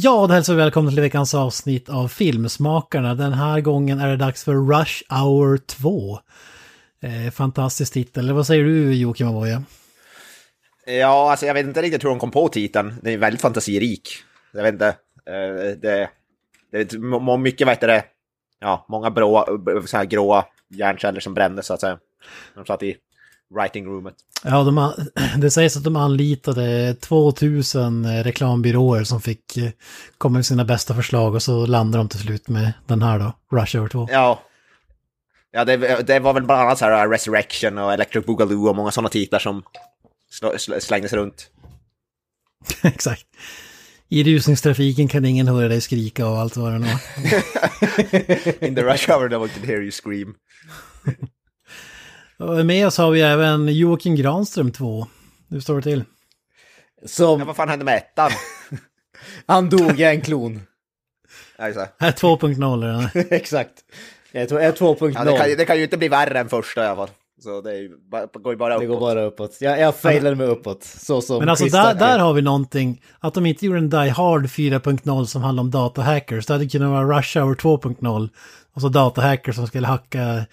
Ja, då hälsar vi välkomna till veckans avsnitt av Filmsmakarna. Den här gången är det dags för Rush Hour 2. Eh, fantastisk titel. Vad säger du Joakim Avoya? Ja, alltså jag vet inte riktigt hur de kom på titeln. Den är väldigt fantasirik. Jag vet inte. eh, Det, det är mycket, vad heter det, ja, många bråa, så här gråa hjärnceller som brändes så att säga. De satt i writing roomet. Ja, de det sägs att de anlitade 2000 reklambyråer som fick eh, komma med sina bästa förslag och så landade de till slut med den här då, Rush Hour 2. Ja. Ja, det, det var väl bland annat så här Resurrection och Electric Boogaloo och många sådana titlar som sl- sl- slängdes runt. Exakt. I rusningstrafiken kan ingen höra dig skrika och allt vad det nu var. In the rush hour no one can hear you scream. Med oss har vi även Joakim Granström 2. Hur står det till? Ja, Som, vad fan hände med ettan? han dog i en klon. Ja. Här 2.0 är. Exakt. Jag tror jag är 2.0. Ja, det, kan, det kan ju inte bli värre än första i alla fall. Så det är ju, går ju bara uppåt. Det går bara uppåt. Jag, jag failade mig uppåt. Så som Men alltså där, där har vi någonting, att de inte gjorde en Die Hard 4.0 som handlar om datahackers. Det hade kunnat vara Rush Hour 2.0. Och så datahackers som skulle hacka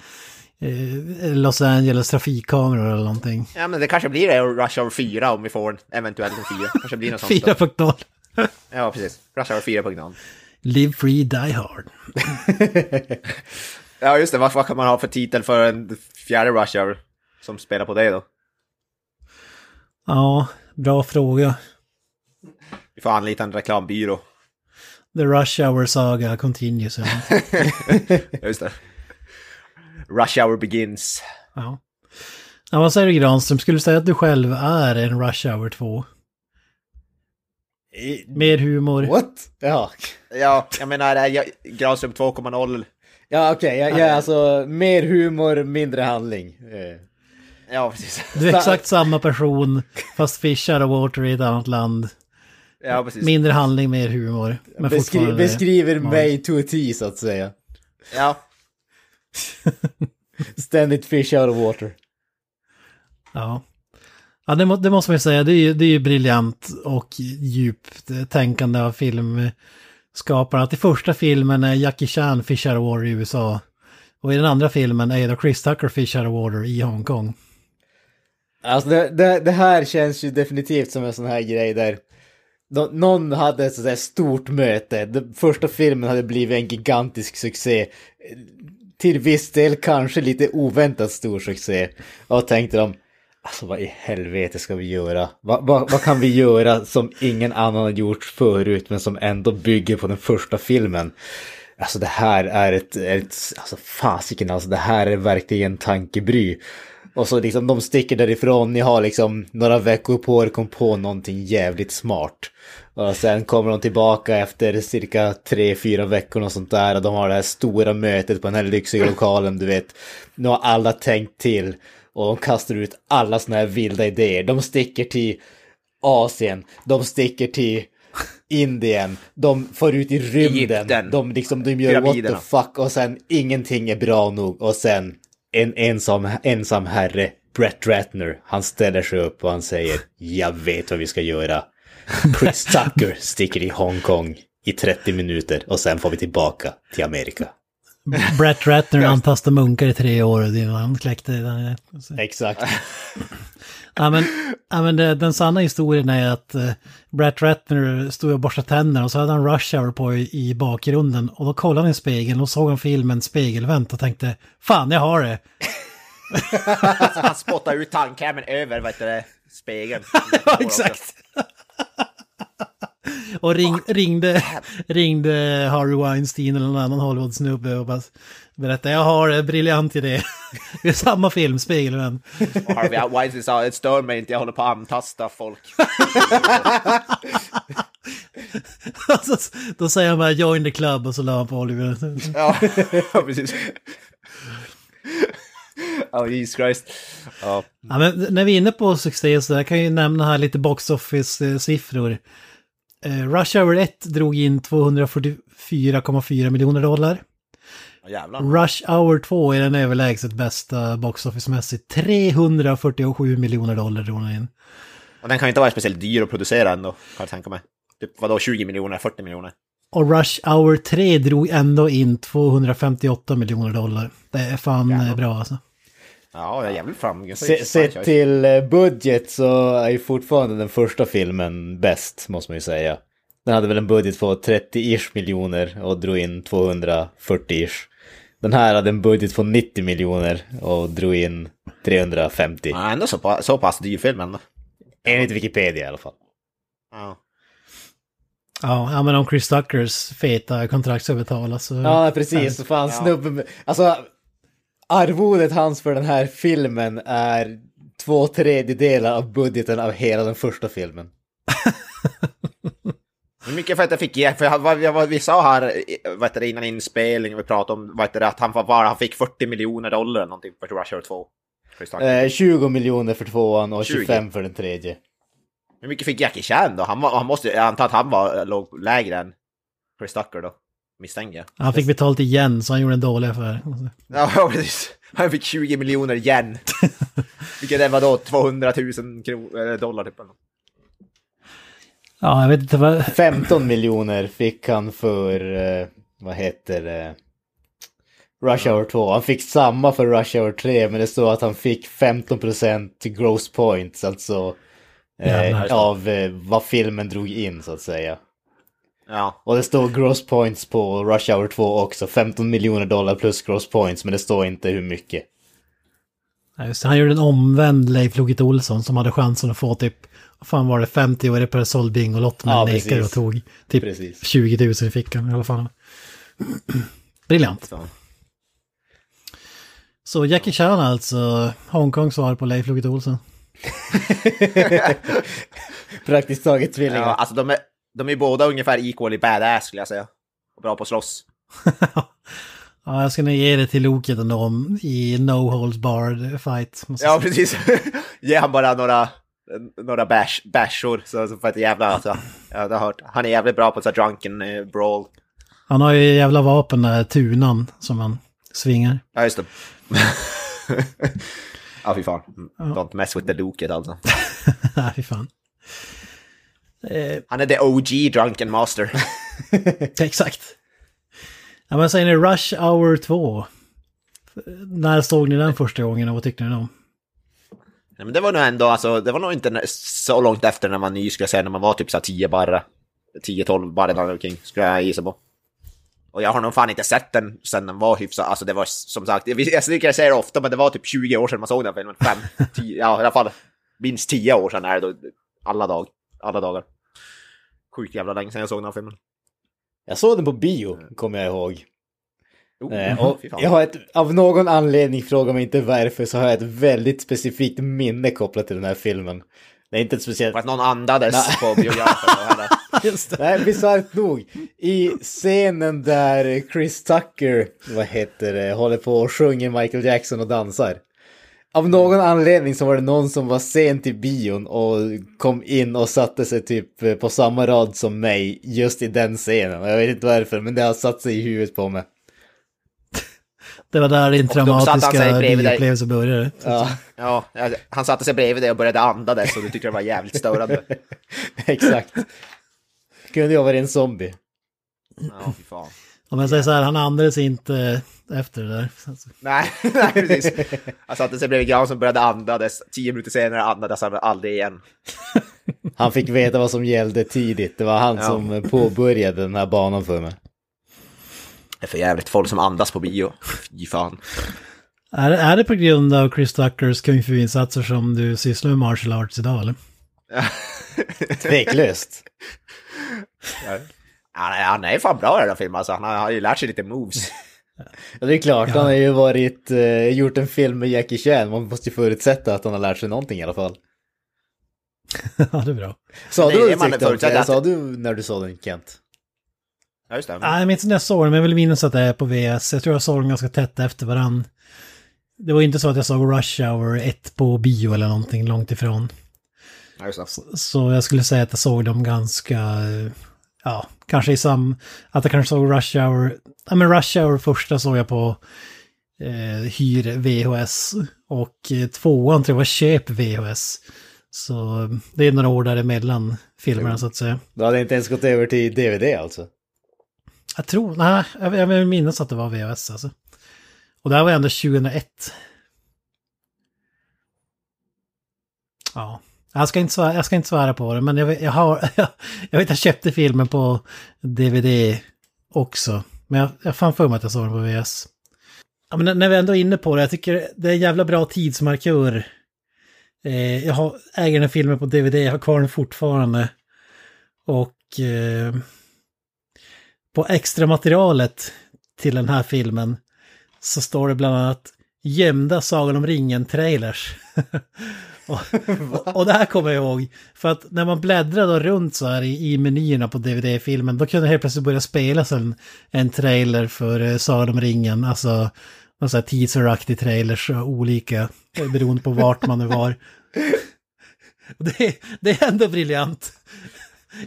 Los Angeles trafikkameror eller någonting. Ja, men det kanske blir det Rush Hour 4 om vi får en eventuellt en 4. Kanske blir något sånt. då. 4.0. Ja, precis. Rush Hour 4.0. Live Free Die Hard. Ja, just det. Vad, vad kan man ha för titel för en fjärde Rush Hour som spelar på det då? Ja, bra fråga. Vi får anlita en reklambyrå. The Rush Hour Saga continues. Just det. Rush Hour begins. ja. ja, vad säger du Granström? Skulle du säga att du själv är en Rush Hour 2? Mer humor? What? Ja. Ja, jag menar, jag- Granström 2.0. Ja okej, jag, jag är alltså mer humor, mindre handling. Ja, precis. Du är exakt samma person, fast fischar och water i ett annat land. Ja, precis. Mindre handling, mer humor. Men Beskri beskriver mig to a T så att säga. Ja, Ständigt fish out of water. Ja. Ja, det, må, det måste man ju säga. Det är ju, det är ju briljant och djupt tänkande av filmskaparna. Att i första filmen är Jackie Chan fish out of water i USA. Och i den andra filmen är då Chris Tucker fish out of water i Hongkong. Alltså det, det, det här känns ju definitivt som en sån här grej där nå- någon hade ett sådär stort möte. Den första filmen hade blivit en gigantisk succé. Till viss del kanske lite oväntat stor succé. Och tänkte de, alltså vad i helvete ska vi göra? Vad, va, vad kan vi göra som ingen annan har gjort förut men som ändå bygger på den första filmen? Alltså det här är ett, ett alltså fasiken alltså det här är verkligen tankebry. Och så liksom de sticker därifrån, ni har liksom några veckor på er kom på någonting jävligt smart. Och sen kommer de tillbaka efter cirka tre, fyra veckor och sånt där och de har det här stora mötet på den här lyxiga lokalen, du vet. Nu har alla tänkt till och de kastar ut alla såna här vilda idéer. De sticker till Asien, de sticker till Indien, de får ut i rymden, Egypten. de liksom, de gör what the fuck och sen ingenting är bra nog och sen en ensam, ensam herre, Brett Ratner, han ställer sig upp och han säger jag vet vad vi ska göra. Chris Tucker sticker i Hongkong i 30 minuter och sen får vi tillbaka till Amerika. Brett Ratner antastade munkar i tre år innan han kläckte den. Exakt. Ja men, ja, men det, den sanna historien är att uh, Brett Ratner stod och borstade tänderna och så hade han Rush Hour på i, i bakgrunden. Och då kollade han i spegeln och såg han filmen Spegelvänt och tänkte Fan, jag har det! han spottar ut tandkrämen över, vad heter det, spegeln. Ja, exakt! och ring, ringde, ringde Harvey Weinstein eller någon annan Hollywood-snubbe och bara berättade jag har en briljant idé. Det är samma film, Spiegelmän. Och Harvey Weinstein sa det stör mig inte, jag håller på att antasta folk. Alltså, Då säger han bara join the club och så la han på Oliver. ja, precis. Oh, Jesus Christ. Ja. Ja, men när vi är inne på succé så där kan jag ju nämna här lite box office-siffror. Eh, Rush Hour 1 drog in 244,4 miljoner dollar. Jävlar. Rush Hour 2 är den överlägset bästa box office-mässigt. 347 miljoner dollar drog den in. Och den kan ju inte vara speciellt dyr att producera ändå, kan jag tänka mig. Typ vadå, 20 miljoner, 40 miljoner? Och Rush Hour 3 drog ändå in 258 miljoner dollar. Det är fan Jävlar. eh, bra alltså. Ja, jag är jävligt framgångsrik. Se, sett till eh, budget så är ju fortfarande den första filmen bäst, måste man ju säga. Den hade väl en budget på 30-ish miljoner och drog in 240-ish. Den här hade en budget på 90 miljoner och drog in 350. Ja, ändå så, pa- så pass dyr film ändå. Enligt Wikipedia i alla fall. Ja. Ja, men om Chris Tuckers feta kontraktsövertalas så... Ja, precis. Så fan Ja. snubben... Alltså, arvodet hans för den här filmen är två tredjedelar av budgeten av hela den första filmen. Hur mycket för att jag fick ge? För jag, vad, vi sa här vad heter det, innan inspelningen, vi pratade om vad heter det, att han, var, bara, han fick 40 miljoner dollar eller någonting för Rush Hour 2. Chris Tucker. Eh, 20 miljoner för tvåan och 20. 25 för den tredje. Hur mycket fick Jackie Chan då? Han, var, han måste, jag antar att han var låg, lägre än Chris Tucker då. Misstänker jag. Han fick betalt igen så han gjorde en dålig affär. Ja, precis. Han fick 20 miljoner yen. Vilket är vadå, 200 000 kro- eller dollar typ. Ja, jag vet inte vad... 15 miljoner fick han för, eh, vad heter det, Rush Hour 2. Han fick samma för Rush Hour 3, men det står att han fick 15% gross points, alltså eh, Jävlar. av eh, vad filmen drog in så att säga. Ja, Och det står gross points på Rush Hour 2 också, 15 miljoner dollar plus gross points, men det står inte hur mycket. Ja, just det, han gjorde en omvänd Leif Loket Olsson som hade chansen att få typ, vad fan var det, 50 år per såld Bingolott men Ja, nekade och tog typ Precis. 20 000 i fickan i alla fall. Briljant. så. Så Jackie Chan alltså, Hongkong svar på Leif Loket Olsson. Praktiskt taget tvillingar. ja alltså de är, de är båda ungefär equally badass skulle jag säga. Och bra på att slåss. Ja, jag ska nog ge det till Loket ändå om- i No Holds Barred fight. Ja, säga. precis. Ge han bara några, några bash, bashor så, så för att jävla alltså. Jag har hört. Han är jävligt bra på så drunken eh, brawl. Han har ju jävla vapen där, tunan, som han svingar. Ja, just det. ja, fy fan. Don't mess with the Loket alltså. Nej, fy fan. Eh, Han är the OG drunken master. exakt. Ja, men säger ni Rush Hour 2? När såg ni den första gången och vad tyckte ni om? Nej, men det var nog ändå, alltså, det var nog inte så långt efter när man ny, skulle jag säga, när man var typ så här 10 barre. 10-12 barre där omkring, skulle jag gissa på. Och jag har nog fan inte sett den sen den var hyfsat, alltså det var som sagt, jag, jag jag säger det ofta, men det var typ 20 år sedan man såg den filmen. 5, 10, ja i alla fall minst 10 år sedan är det då, alla, dag, alla dagar. Sjukt jävla länge sedan jag såg den här filmen. Jag såg den på bio, kommer jag ihåg. Oh, och jag har ett, av någon anledning, fråga mig inte varför, så har jag ett väldigt specifikt minne kopplat till den här filmen. Det är inte ett speciellt... För att någon andades på biografen. Nej, bisarrt nog. I scenen där Chris Tucker, vad heter det, håller på och sjunger Michael Jackson och dansar. Av någon anledning så var det någon som var sen till bion och kom in och satte sig typ på samma rad som mig just i den scenen. Jag vet inte varför, men det har satt sig i huvudet på mig. Det var där din traumatiska bioupplevelse började. Ja, Ja, han satte sig bredvid dig och började andades och du tyckte det var jävligt störande. exakt. Kunde jag vara en zombie. Ja, fy fan. Om jag säger så här, han andades inte efter det där. Alltså, Nej, nej precis. Han satte sig bredvid graven som började andades. Tio minuter senare andades han aldrig igen. Han fick veta vad som gällde tidigt. Det var han Ja. som påbörjade den här banan för mig. Är för jävligt folk som andas på bio. Fy fan. är, är det på grund av Chris Tuckers kung fu-insatser som du sysslar med martial arts idag eller? Tveklöst. Han han är fan bra i den här filmen alltså. Han har, har ju lärt sig lite moves. Ja, det är klart, Ja. han har ju varit, eh, gjort en film med Jackie Chan. Man måste ju förutsätta att han har lärt sig någonting i alla fall. ja, det är bra. Sa Nej, du du man att- Sa du när du såg den Kent? Ja, just det. Nej, jag minns inte när jag såg den, men jag vill minnas att det är på VS. Jag tror jag såg den ganska tätt efter varann. Det var inte så att jag såg Rush Hour 1 på bio eller någonting långt ifrån. Ja, just det. Så jag skulle säga att jag såg dem ganska, ja, kanske i sam... Att jag kanske såg Rush Hour... Ja, men Rush Hour första såg jag på eh, hyr VHS. Och eh, tvåan tror jag var köp VHS. Så eh, det är några år däremellan filmerna så att säga. Du hade inte ens gått över till DVD alltså? Jag tror, nej, jag, jag vill minnas att det var VHS alltså. Och det här var ändå 2001. Ja, jag ska inte svära, jag ska inte svära på det, men jag, vet- jag har, jag vet jag köpte filmen på DVD också. Men jag, jag fan för mig att jag såg den på VHS. Ja, men när- vi ändå är inne på det, jag tycker det är en jävla bra tidsmarkör. Eh, jag har, äger den här filmen på DVD, jag har kvar den fortfarande. Och eh, på extra materialet till den här filmen så står det bland annat gömda Sagan om ringen-trailers. och, och, och det här kommer jag ihåg, för att när man bläddrade runt så här i, i menyerna på DVD-filmen, då kunde det helt plötsligt börja spelas en, en trailer för eh, Sagan om ringen, alltså någon sån här teaseraktig trailers, och olika, eh, beroende på vart man nu var. Det, det är ändå briljant.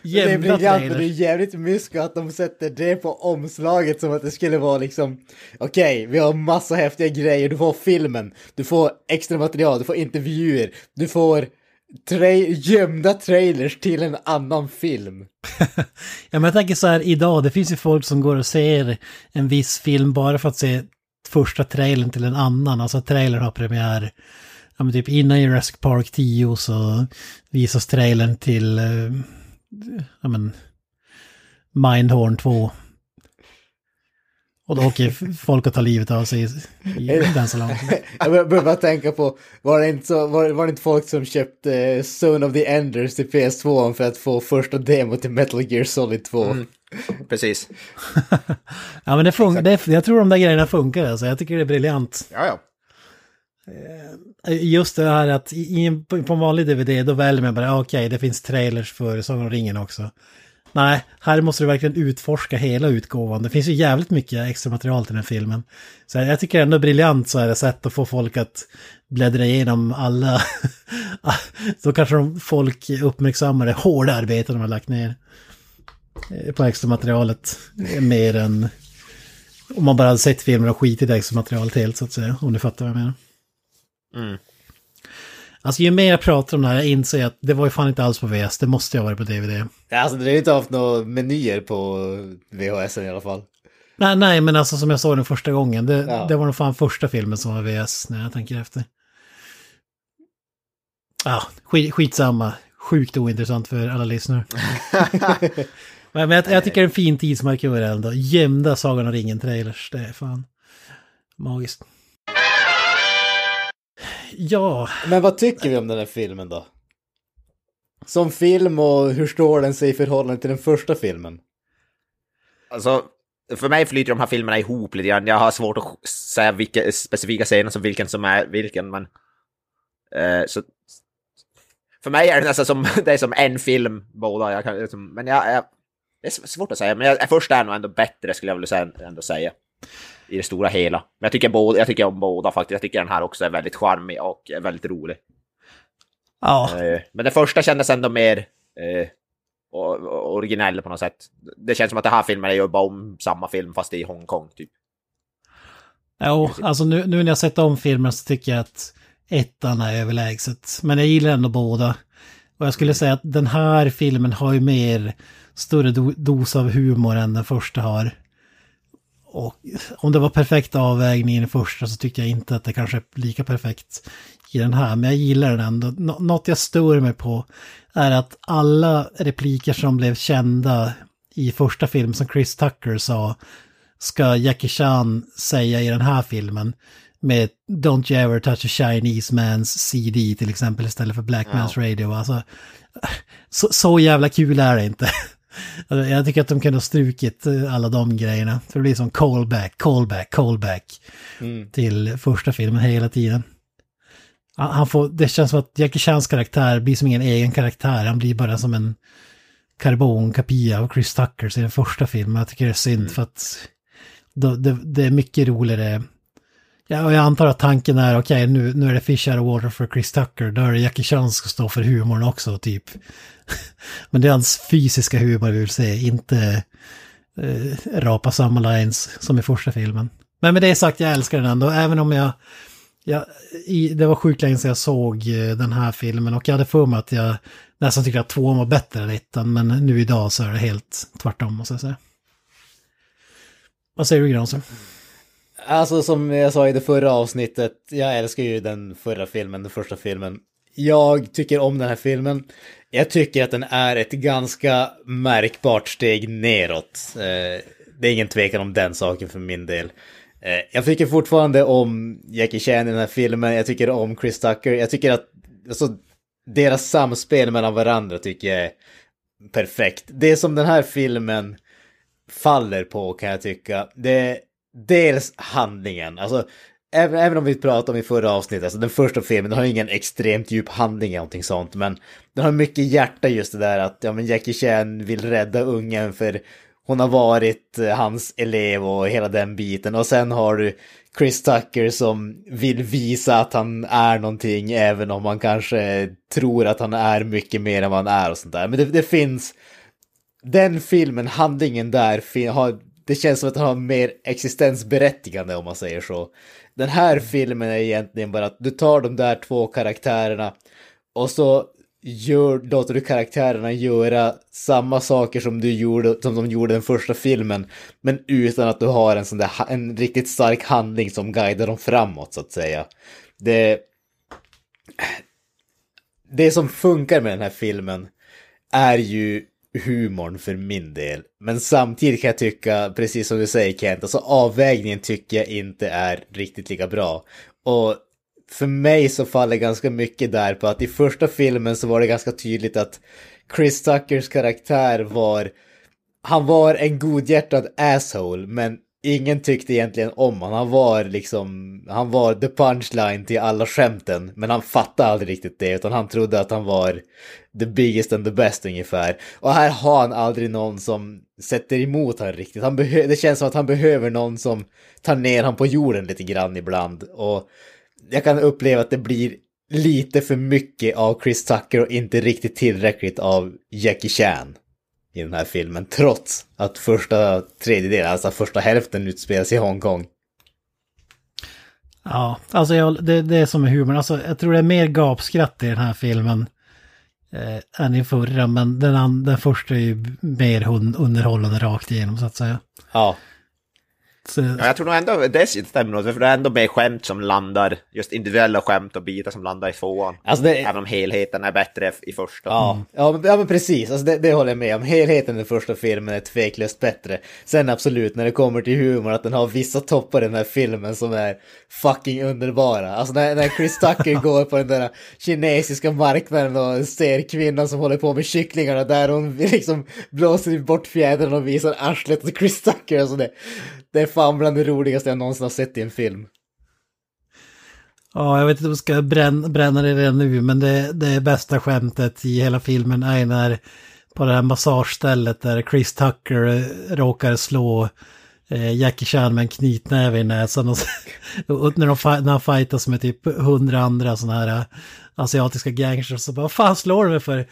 Det är briljant, men det är jävligt mysko att de sätter det på omslaget som att det skulle vara liksom Okej, vi har massa häftiga grejer, du får filmen, du får extra material, du får intervjuer, du får tra- gömda trailers till en annan film. Ja, men jag tänker så här idag, det finns ju folk som går och ser en viss film bara för att se första trailern till en annan. Alltså trailern har premiär, ja men typ innan Jurassic Park 10 så visas trailern till, eh, ja men, Mindhorn 2. Och då åker folk att ta livet av sig i, den salongen. Jag bör- börjar bara tänka på, var det inte, så, var, var det inte folk som köpte eh, Zone of the Enders till PS2 för att få första demo till Metal Gear Solid 2? Precis. Ja men det funkar, jag tror de där grejerna funkar alltså. Jag tycker det är briljant. Ja, ja. Eh, just det här att i, på en vanlig DVD då väljer man bara okej det finns trailers för Sagan om ringen också. Nej, här måste du verkligen utforska hela utgåvan. Det finns ju jävligt mycket extra material till den filmen. Så jag tycker ändå briljant så är det sätt att få folk att bläddra igenom alla. Då kanske de, folk uppmärksammar det hårda arbetet de har lagt ner eh, på extra materialet. Eh, mer än om man bara hade sett filmen och skitit i extra materialet helt så att säga. Om du fattar vad jag menar. Mm. Alltså ju mer jag pratar om det här, jag inser att det var ju fan inte alls på VS, det måste ju ha varit på DVD. Alltså det har ju inte haft några menyer på VHS i alla fall. Nej, nej, men alltså som jag såg den första gången, det, Ja. det var nog fan första filmen som var VS när jag tänker efter. Ja, skit, skitsamma. Sjukt ointressant för alla lyssnare. men jag, jag tycker det är en fin tidsmarkör ändå. Gömda Sagan om ringen-trailers, det är fan magiskt. Ja, Men vad tycker vi om den här filmen då? Som film och hur står den sig i förhållande till den första filmen? Alltså, för mig flyter de här filmerna ihop lite grann. Jag har svårt att säga vilka specifika scener som vilken som är vilken, men... Eh, så, för mig är det nästan som, det är som en film båda. Jag kan, liksom, men jag, jag, det är svårt att säga, men jag, första är nog ändå bättre skulle jag vilja säga, ändå säga. I det stora hela. Men jag tycker, båda, jag tycker om båda faktiskt. Jag tycker den här också är väldigt charmig och väldigt rolig. ja, Eh, Men den första kändes ändå mer eh, originell på något sätt. Det känns som att det här filmen är ju bara om samma film fast i Hongkong typ. Jo, alltså nu, nu när jag sett om filmen så tycker jag att ettan är överlägset. Men jag gillar ändå båda. Och jag skulle säga att den här filmen har ju mer större do, dos av humor än den första har. Och om det var perfekt avvägning i den första så tycker jag inte att det kanske är lika perfekt i den här. Men jag gillar den ändå. Nå- något jag stör mig på är att alla repliker som blev kända i första filmen som Chris Tucker sa ska Jackie Chan säga i den här filmen med Don't you ever touch a Chinese man's CD till exempel istället för Black Man's Radio. Alltså, så, så jävla kul är det inte. Alltså, jag tycker att de kunde ha strukit eh, alla de grejerna. För det blir som callback, callback, callback till första filmen hela tiden. Han får, det känns som att Jackie Chans karaktär blir som ingen egen karaktär. Han blir bara som en karbonkopia av Chris Tuckers i den första filmen. Jag tycker det är synd för att det, det är mycket roligare. Ja, och jag antar att tanken är okej, nu, nu är det Fish out of water för Chris Tucker. Då är det Jackie Chan som ska stå för humorn också, typ. Men det är hans fysiska humor vi vill se, inte eh, rapa samma lines som i första filmen. Men med det sagt, jag älskar den ändå, även om jag... jag i, det var sjukt länge sedan jag såg eh, den här filmen och jag hade för mig att jag nästan tyckte att tvåan var bättre än ettan, men nu idag så är det helt tvärtom, måste jag säga. Vad säger du, Granström? Alltså som jag sa i det förra avsnittet, jag älskar ju den förra filmen, den första filmen. Jag tycker om den här filmen. Jag tycker att den är ett ganska märkbart steg neråt. Eh, det är ingen tvekan om den saken för min del. Eh, jag tycker fortfarande om Jackie Chan i den här filmen, jag tycker om Chris Tucker, jag tycker att alltså, deras samspel mellan varandra tycker jag är perfekt. Det som den här filmen faller på kan jag tycka, det är dels handlingen. Alltså, även, även om vi pratade om i förra avsnittet, alltså den första filmen, den har ingen extremt djup handling eller någonting sånt, men den har mycket hjärta just det där att ja, men Jackie Chan vill rädda ungen för hon har varit eh, hans elev och hela den biten. Och sen har du Chris Tucker som vill visa att han är någonting, även om man kanske tror att han är mycket mer än vad han är och sånt där. Men det, det finns, den filmen, handlingen där, har, det känns som att den har mer existensberättigande om man säger så. Den här filmen är egentligen bara att du tar de där två karaktärerna och så gör, låter du karaktärerna göra samma saker som, du gjorde, som de gjorde den första filmen, men utan att du har en sån där, en riktigt stark handling som guidar dem framåt så att säga. Det, det som funkar med den här filmen är ju humorn för min del. Men samtidigt kan jag tycka, precis som du säger Kent, alltså avvägningen tycker jag inte är riktigt lika bra. Och för mig så faller ganska mycket där på att i första filmen så var det ganska tydligt att Chris Tuckers karaktär var, han var en godhjärtad asshole, men ingen tyckte egentligen om honom. Han var liksom, han var the punchline till alla skämten, men han fattade aldrig riktigt det, utan han trodde att han var the biggest and the best ungefär. Och här har han aldrig någon som sätter emot honom riktigt. Han det känns som att han behöver någon som tar ner honom på jorden lite grann ibland. Och jag kan uppleva att det blir lite för mycket av Chris Tucker och inte riktigt tillräckligt av Jackie Chan i den här filmen, trots att första tredjedelen, alltså första hälften utspelas i Hongkong. Ja, alltså jag, det, det är som med humorn. Alltså, jag tror det är mer gapskratt i den här filmen eh, än i förra, men den, den första är ju mer underhållande rakt igenom så att säga. Ja, Så, Ja, jag tror nog ändå det stämmer nog, för det är ändå mer skämt som landar, just individuella skämt och bitar som landar i tvåan. alltså det, Även om helheten är bättre i första. Ja, ja, men, ja men precis, alltså det, det håller jag med om. Helheten i första filmen är tveklöst bättre. Sen absolut, när det kommer till humor, att den har vissa toppar i den här filmen som är fucking underbara. Alltså när, när Chris Tucker går på den där kinesiska marknaden och ser kvinnan som håller på med kycklingarna där hon liksom blåser bort fjädern och visar arslet åt Chris Tucker. Alltså det, det är fan bland det roligaste jag någonsin har sett i en film. ja, jag vet inte om jag ska bränna, bränna det redan nu, men det, det bästa skämtet i hela filmen är när på det här massagestället där Chris Tucker eh, råkar slå eh, Jackie Chan med en knytnäve i näsan. Och, och när, de, när han fightas med typ hundra andra sådana här eh, asiatiska gangsters så bara, vad fan slår du mig för?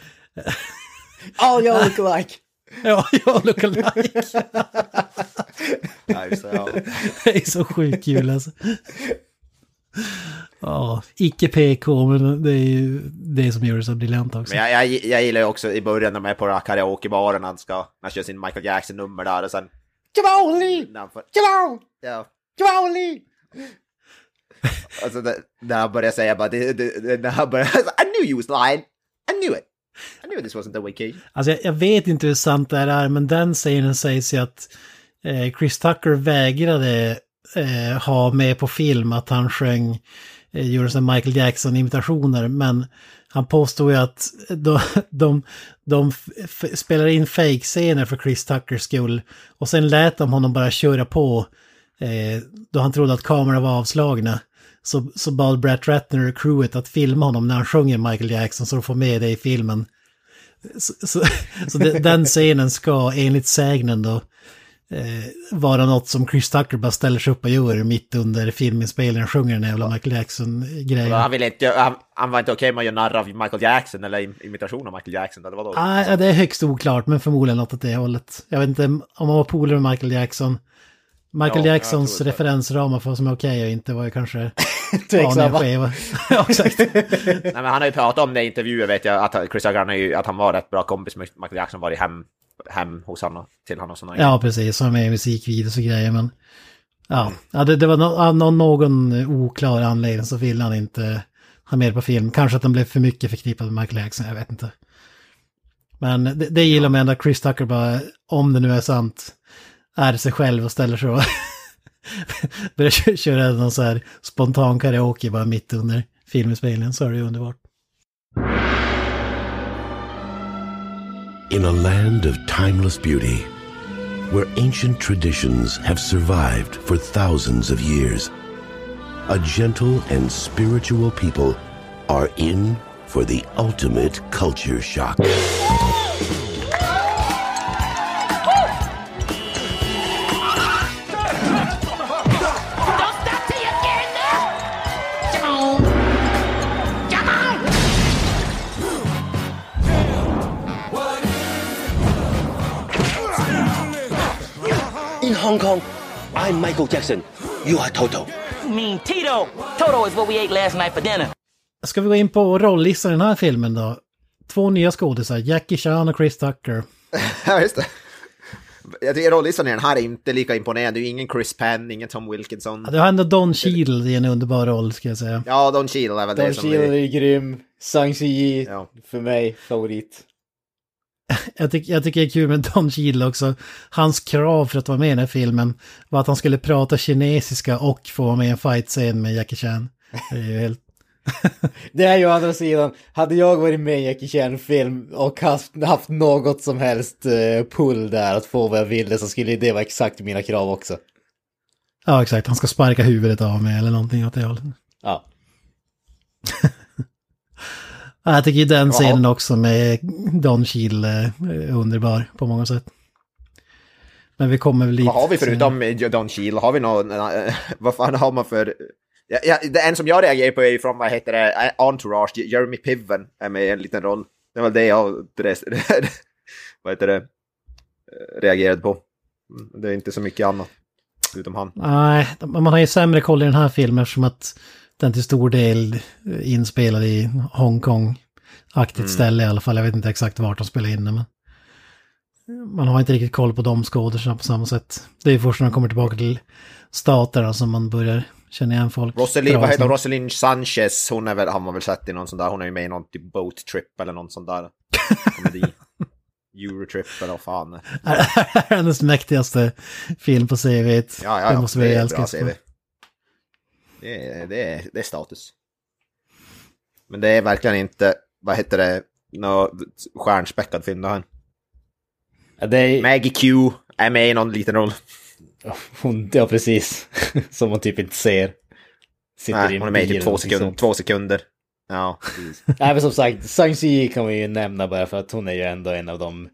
Oh, jag look alike! Ja, jag look alike. Ja, just det, ja. Det är så sjukt kul alltså. Ja, icke PK, men det är ju det som gör det så briljant också. Men jag, jag, jag gillar ju också i början när de är på den här karaokebaren, han ska, när han kör sin Michael Jackson-nummer där och sen... Ja, on, Lee! alltså när han börjar säga bara, det, det, det, när han börjar, I knew you was lying! I knew it! I knew this wasn't the wiki. Alltså jag, jag vet inte hur sant det här är, men den scenen sägs ju att eh, Chris Tucker vägrade eh, ha med på film att han sjöng eh, gjorde sådana Michael Jackson-imitationer. Men han påstod ju att de, de, de f- in fake-scener för Chris Tuckers skull. Och sen lät de honom bara köra på eh, då han trodde att kamerorna var avslagna. Så, så bad Brett Ratner och crewet att filma honom när han sjunger Michael Jackson så de får med det i filmen. Så, så, så det, den scenen ska enligt sägnen då eh, vara något som Chris Tucker bara ställer sig upp och gör mitt under filminspelningen och sjunger den jävla Michael Jackson-grejen. Han, ville inte, han, han var inte okej med att göra narr av Michael Jackson eller im- imitation av Michael Jackson. Eller vadå? Nej, det är högst oklart, men förmodligen något åt det hållet. Jag vet inte om han var polare med Michael Jackson. Michael Ja, Jacksons det. referensramar för vad som är okej och inte var ju kanske Tveksamma. skeva. ja, exakt. Nej, men han har ju pratat om det i intervjuer vet jag, att Chris han är ju, att han var rätt bra kompis med Michael Jackson, var i hem, hem hos honom, till honom och sådana Ja, precis. Som med i musikvideos och grejer, men... Ja, ja det, det var no, någon, oklar anledning så ville han inte ha med på film. Kanske att den blev för mycket förknippad med Michael Jackson, jag vet inte. Men det, det gillar man ändå att Chris Tucker bara, om det nu är sant, är sig själv och ställer sig och börjar köra någon så här spontan karaoke bara mitt under filminspelningen, så är det ju underbart. In a land of timeless beauty, where ancient traditions have survived for thousands of years, a gentle and spiritual people are in for the ultimate culture shock. Hong Kong, I'm Michael Jackson. You are Toto. You mean Tito? Toto is what we ate last night for dinner. Ska vi gå in på rollistan i den här filmen då? Två nya skådisar, Jackie Chan och Chris Tucker. Ja, just det. Jag tycker rollistan i den här är inte lika imponerande. Det är ingen Chris Penn, ingen Tom Wilkinson. Ja, det har ändå Don Cheadle i en underbar roll, ska jag säga. Ja, Don Cheadle är väl Don det som... Cheadle Vi... är grym. Sang Yi Ja. för mig, favorit. Jag, tyck, jag tycker det är kul med Don Cheadle också. Hans krav för att vara med i den här filmen var att han skulle prata kinesiska och få vara med i en fight-scen med Jackie Chan. Det är ju helt... Det är ju å andra sidan, hade jag varit med i Jackie Chan-film och haft, haft något som helst eh, pull där att få vad jag ville så skulle det vara exakt mina krav också. Ja, exakt. Han ska sparka huvudet av mig eller någonting åt det hållet. Ja. Ja, jag tycker ju den scenen också med Don Cheadle är underbar på många sätt. Men vi kommer väl lite... Vad har vi förutom Don Cheadle? Har vi någon... eh, vad fan har man för... Ja, ja, det en som jag reagerar på är från, vad heter det, eh, Entourage, Jeremy Piven är med i en liten roll. Det var det jag vad heter det, eh, reagerade på. Mm, Det är inte så mycket annat, utom han. Nej, man har ju sämre koll i den här filmen eftersom att den till stor del inspelad i Hongkong-aktigt ställe i alla fall. Jag vet inte exakt vart de spelar in det, men man har inte riktigt koll på de skådespelarna på samma sätt. Det är först när de kommer tillbaka till staterna som man börjar känna igen folk. Rosalind, vad heter hon? Rosalind Sanchez, hon är väl, har man väl sett i någon sån där, hon är ju med i någon typ Boat Trip eller någon sån där komedi. Eurotrip eller vad fan. Hennes mäktigaste film på CV. Ja, ja, ja. Det måste vi älska. Det är, det, är, det är status. Men det är verkligen inte, vad heter det, någon stjärnspäckad film det här. Det är, Maggie Q är med i någon liten roll. hon, ja precis. Som man typ inte ser. Sitter Nej, hon är med i typ två, någonting sekund, sånt. två sekunder. Ja, precis. Nej men som sagt, Sang Yi kan man ju nämna bara för att hon är ju ändå en av de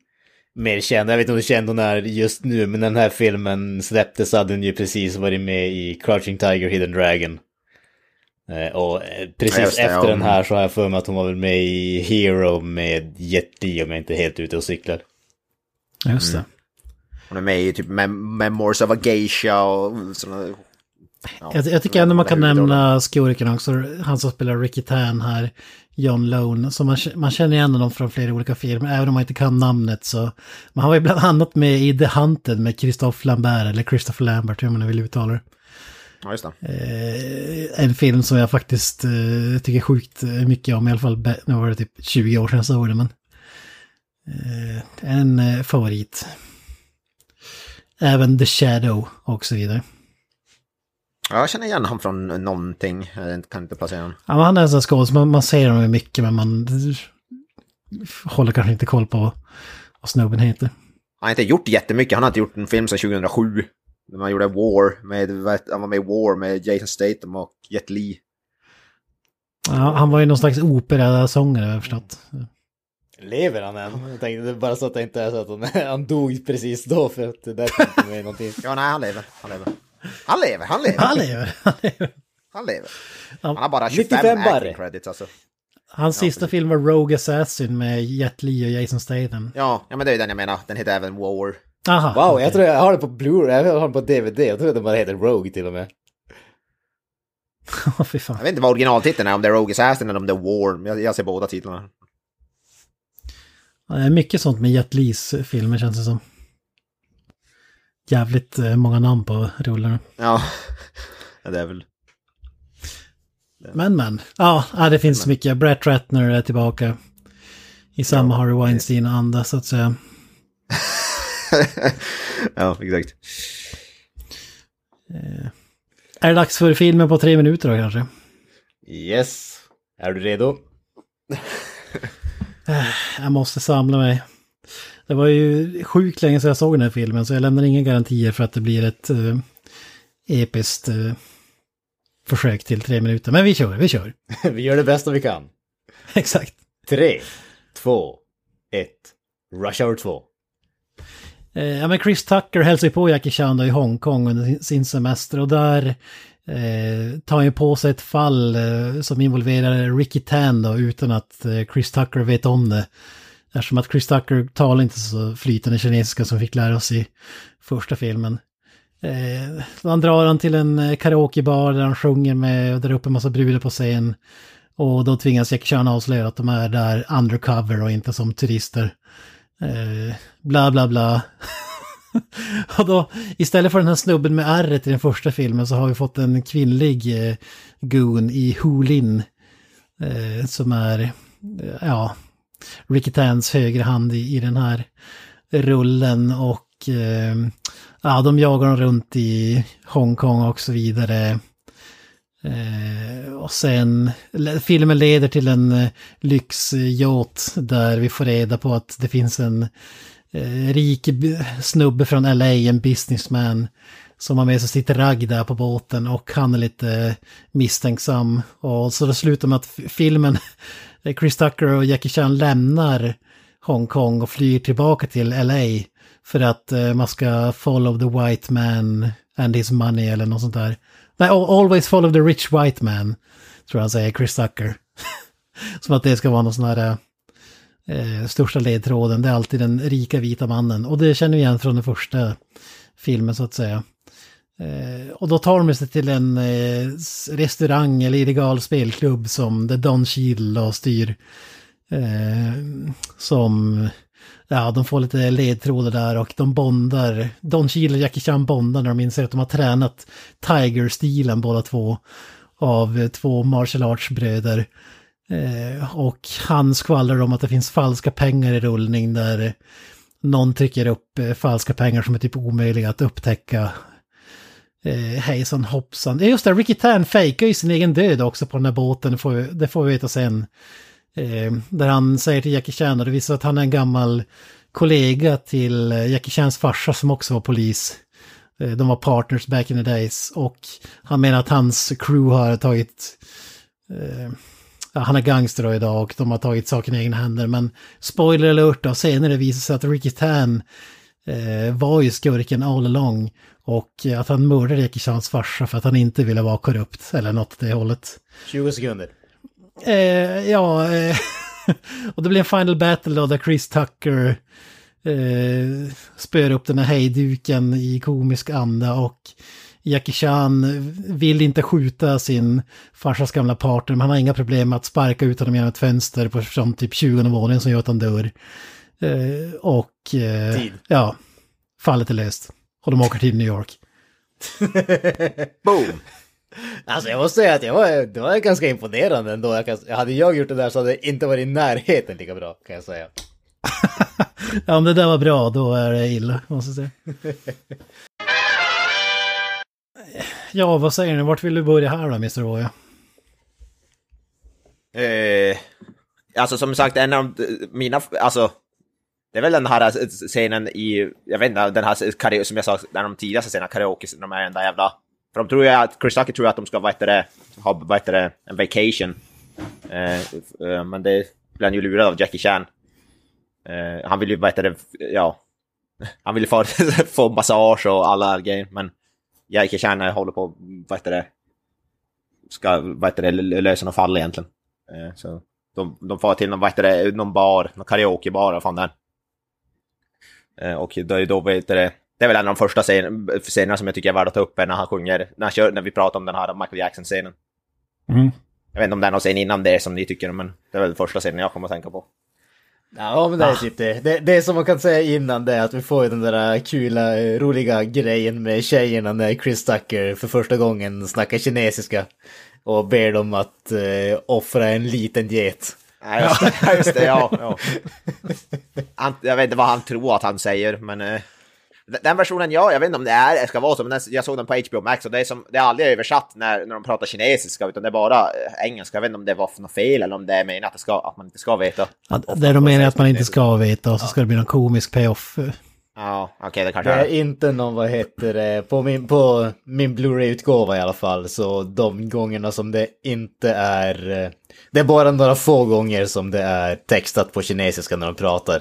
mer kända. Jag vet inte hur känd hon är just nu, men när den här filmen släpptes hade hon ju precis varit med i Crouching Tiger, Hidden Dragon. Eh, och eh, precis det, efter ja. den här så har jag för mig att hon var väl med i Hero med Jet Li om jag inte är helt ute och cyklar. Just det. Mm. Hon är med i typ Mem Memoirs of a Geisha och sådana... Ja, Jag, jag tycker ändå man kan nämna skurken också, han som spelar Ricky Tan här, John Lone. Så man, man känner igen honom från flera olika filmer, även om man inte kan namnet så. Men han var ju bland annat med i The Hunted med Christophe Lambert, eller Christopher Lambert hur man nu vill uttala det. Ja, just det. Eh, en film som jag faktiskt eh, tycker sjukt mycket om, i alla fall, nu var det typ 20 år sedan jag såg det, men eh, en eh, favorit. Även The Shadow och så vidare. Jag känner igen honom från någonting. Jag kan inte placera honom. Ja, men han är en sån skådis, man, man ser honom mycket men man håller kanske inte koll på vad snubben heter. Han har inte gjort jättemycket. Han har inte gjort en film sedan 2007. När man gjorde War med, han var med i War med Jason Statham och Jet Li. Ja, han var ju någon slags operasångare har jag förstått. Lever han än? Jag tänkte det är bara så att det inte är så att han, han dog precis då för att det där tänkte mig någonting. Ja, nej, han lever. Han lever. Han lever, han lever. Han lever, han lever. Han lever. Ja. Han har bara 25 95 acting credits alltså. Hans sista film var Rogue Assassin med Jet Li och Jason Statham. Ja, ja, men det är den jag menar. Den heter även War. Aha, Wow, okej. jag tror jag har det på Blu-ray, jag har det på DVD, jag tror att den bara heter Rogue till och med. Fy fan. Jag vet inte vad originaltiteln är, om det är Rogue Assassin eller om det är War. Jag, jag ser båda titlarna. Ja, det är mycket sånt med Jet Lis filmer känns det som. Jävligt eh, många namn på rullarna. Ja, Ja, det är väl... Men men, ja, ja, det finns mycket. Brett Ratner är tillbaka. I samma Harry Weinstein-anda så att säga. ja, exakt. Är det dags för filmen på tre minuter då kanske? Yes. Är du redo? Jag måste samla mig. Det var ju sjukt länge sedan jag såg den här filmen så jag lämnar inga garantier för att det blir ett uh, episkt eh, försök till tre minuter. Men vi kör, vi kör. Vi gör det bästa vi kan. Exakt. Tre, två, ett. Rush Hour 2. Eh, ja, men Chris Tucker hälsar ju på Jackie Chan i Hongkong under sin- sin semester och där eh, tar han ju på sig ett fall eh, som involverar Ricky Tan då utan att eh, Chris Tucker vet om det. Eftersom att Chris Tucker talar inte så flytande kinesiska som vi fick lära oss i första filmen. Eh, han drar han till en eh, karaokebar där han sjunger med och drar upp en massa brudar på scen. Och då tvingas Jackie Chan avslöja att de är där undercover och inte som turister. Eh, bla bla bla. och då, istället för den här snubben med ärret i den första filmen så har vi fått en kvinnlig eh, goon i Hulin. Eh, som är, eh, ja, Ricky Tans högra hand i, i den här rullen och eh, ja, de jagar dem runt i Hongkong och så vidare. Eh, och sen, filmen leder till en eh, lyxyacht där vi får reda på att det finns en eh, rik snubbe från LA, en businessman, som har med sig sitt ragg där på båten och han är lite misstänksam. Och så det slutar med att filmen, Eh, Chris Tucker och Jackie Chan lämnar Hongkong och flyr tillbaka till LA för att eh, man ska follow the white man and his money eller något sånt där. Nej, always follow the rich white man, tror jag han säger, Chris Tucker. Som att det ska vara någon sån här eh, eh, största ledtråden, det är alltid den rika vita mannen. Och det känner vi igen från den första filmen så att säga. Eh, och då tar de sig till en eh, restaurang eller illegal spelklubb som The Don Shield och styr. Eh, som, ja, de får lite ledtrådar där och de bondar. Don Shield och Jackie Chan bondar när de inser att de har tränat Tiger-stilen båda två. Av eh, två martial arts-bröder. Eh, och han skvallrar om att det finns falska pengar i rullning där någon trycker upp eh, falska pengar som är typ omöjliga att upptäcka. Eh, hejsan hoppsan. Ja just det, Ricky Tan fejkar ju sin egen död också på den här båten, det får vi, det får vi veta sen. Eh, där han säger till Jackie Chan, och det visar att han är en gammal kollega till eh, Jackie Chans farsa som också var polis. Eh, de var partners back in the days och han menar att hans crew har tagit eh, han är gangster då idag och de har tagit saken i egna händer. Men spoiler alert då, senare visar sig att Ricky Tan eh, var ju skurken all along. Och eh, att han mördade Jackie Chans farsa för att han inte ville vara korrupt eller något det hållet. 20 sekunder. Eh, ja, eh, och det blir en final battle då där Chris Tucker eh, spör upp den här hejduken i komisk anda och Jackie Chan vill inte skjuta sin farsas gamla partner men han har inga problem med att sparka ut honom genom ett fönster på från typ 20 våningen som gör att han dör. Eh, och eh, Tid. ja, fallet är löst. Och de åker till New York. Boom! Alltså jag måste säga att jag var, det var ganska imponerande ändå. Jag kan, hade jag gjort det där så hade det inte varit i närheten lika bra kan jag säga. Ja, om det där var bra, då är det illa, måste jag säga. Ja, vad säger ni? Vart vill du börja här då, Mr. Voya? Eh, alltså som sagt, en av mina, alltså, det är väl den här eh, scenen i, jag vet inte, den här karaoke, som jag sa, den de tidigaste scenerna, karaoke, de är enda jävla, för de tror ju att, Chris Tucker tror att de ska, vad heter det, ha, vad heter det, en vacation. Eh, eh, men det blir han ju lurad av Jackie Chan. Eh, han vill ju, vad heter det, ja, han vill ju få, få massage och alla grejer, men Jackie Chan håller på, vad heter det, ska, vad heter det, lösa något fall egentligen. Eh, så de, de får till någon, vad heter det, någon bar, någon karaokebar, vad fan det är och då, då vet det, det är väl en av de första scen, scenerna som jag tycker är värda att ta upp är när han sjunger, när, han kör, när vi pratar om den här Michael Jackson-scenen. Mm. Jag vet inte om det är någon scen innan det som ni tycker, men det är väl första scenen jag kommer att tänka på. Ja men det är typ det. det. Det som man kan säga innan det är att vi får ju den där kula, eh, roliga grejen med tjejerna när Chris Tucker för första gången snackar kinesiska. Och ber dem att eh, offra en liten get. Ja, just det. Just det ja, ja. Han, jag vet inte vad han tror att han säger, men... Eh, den versionen, ja, jag vet inte om det är, ska vara så, men den, jag såg den på HBO Max och det är, som, det är aldrig översatt när, när de pratar kinesiska, utan det är bara eh, engelska. Jag vet inte om det var för något fel eller om det är meningen att, det ska, att man inte ska veta. Ja, det är de menar att man inte ska veta och så ska det bli någon komisk payoff. Ja, okej, okay, det kanske Det är inte någon, vad heter det, på min, på min Blu-ray-utgåva i alla fall, så de gångerna som det inte är... Det är bara några få gånger som det är textat på kinesiska när de pratar.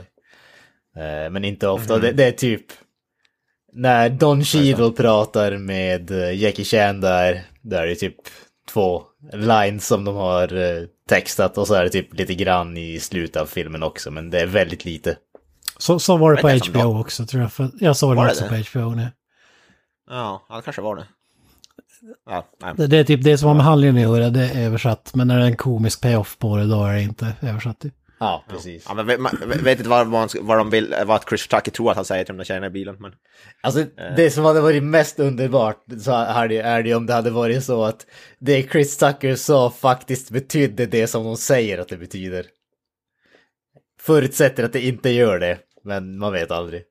Eh, Men inte ofta. Det, det är typ när Don Cheadle pratar med eh, Jackie Chan där, där är det typ två lines som de har eh, textat och så är det typ lite grann i slutet av filmen också, men det är väldigt lite. Så, så var det på Men HBO också tror jag. För jag såg Var det också det? på HBO nu. Ja, ja, det kanske var det. Ja. Det, det är typ det som har med handlingen att göra, det är översatt. Men när det är en komisk payoff på det, då är det inte översatt. typ. Ja, precis. Ja, men vet, man vet inte vad, vad, vad de vill, vad Chris Tucker tror att han säger till de där tjejerna i bilen, men... Alltså det som hade varit mest underbart så är det, är det om det hade varit så att det Chris Tucker sa faktiskt betydde det som de säger att det betyder. Förutsätter att det inte gör det, men man vet aldrig.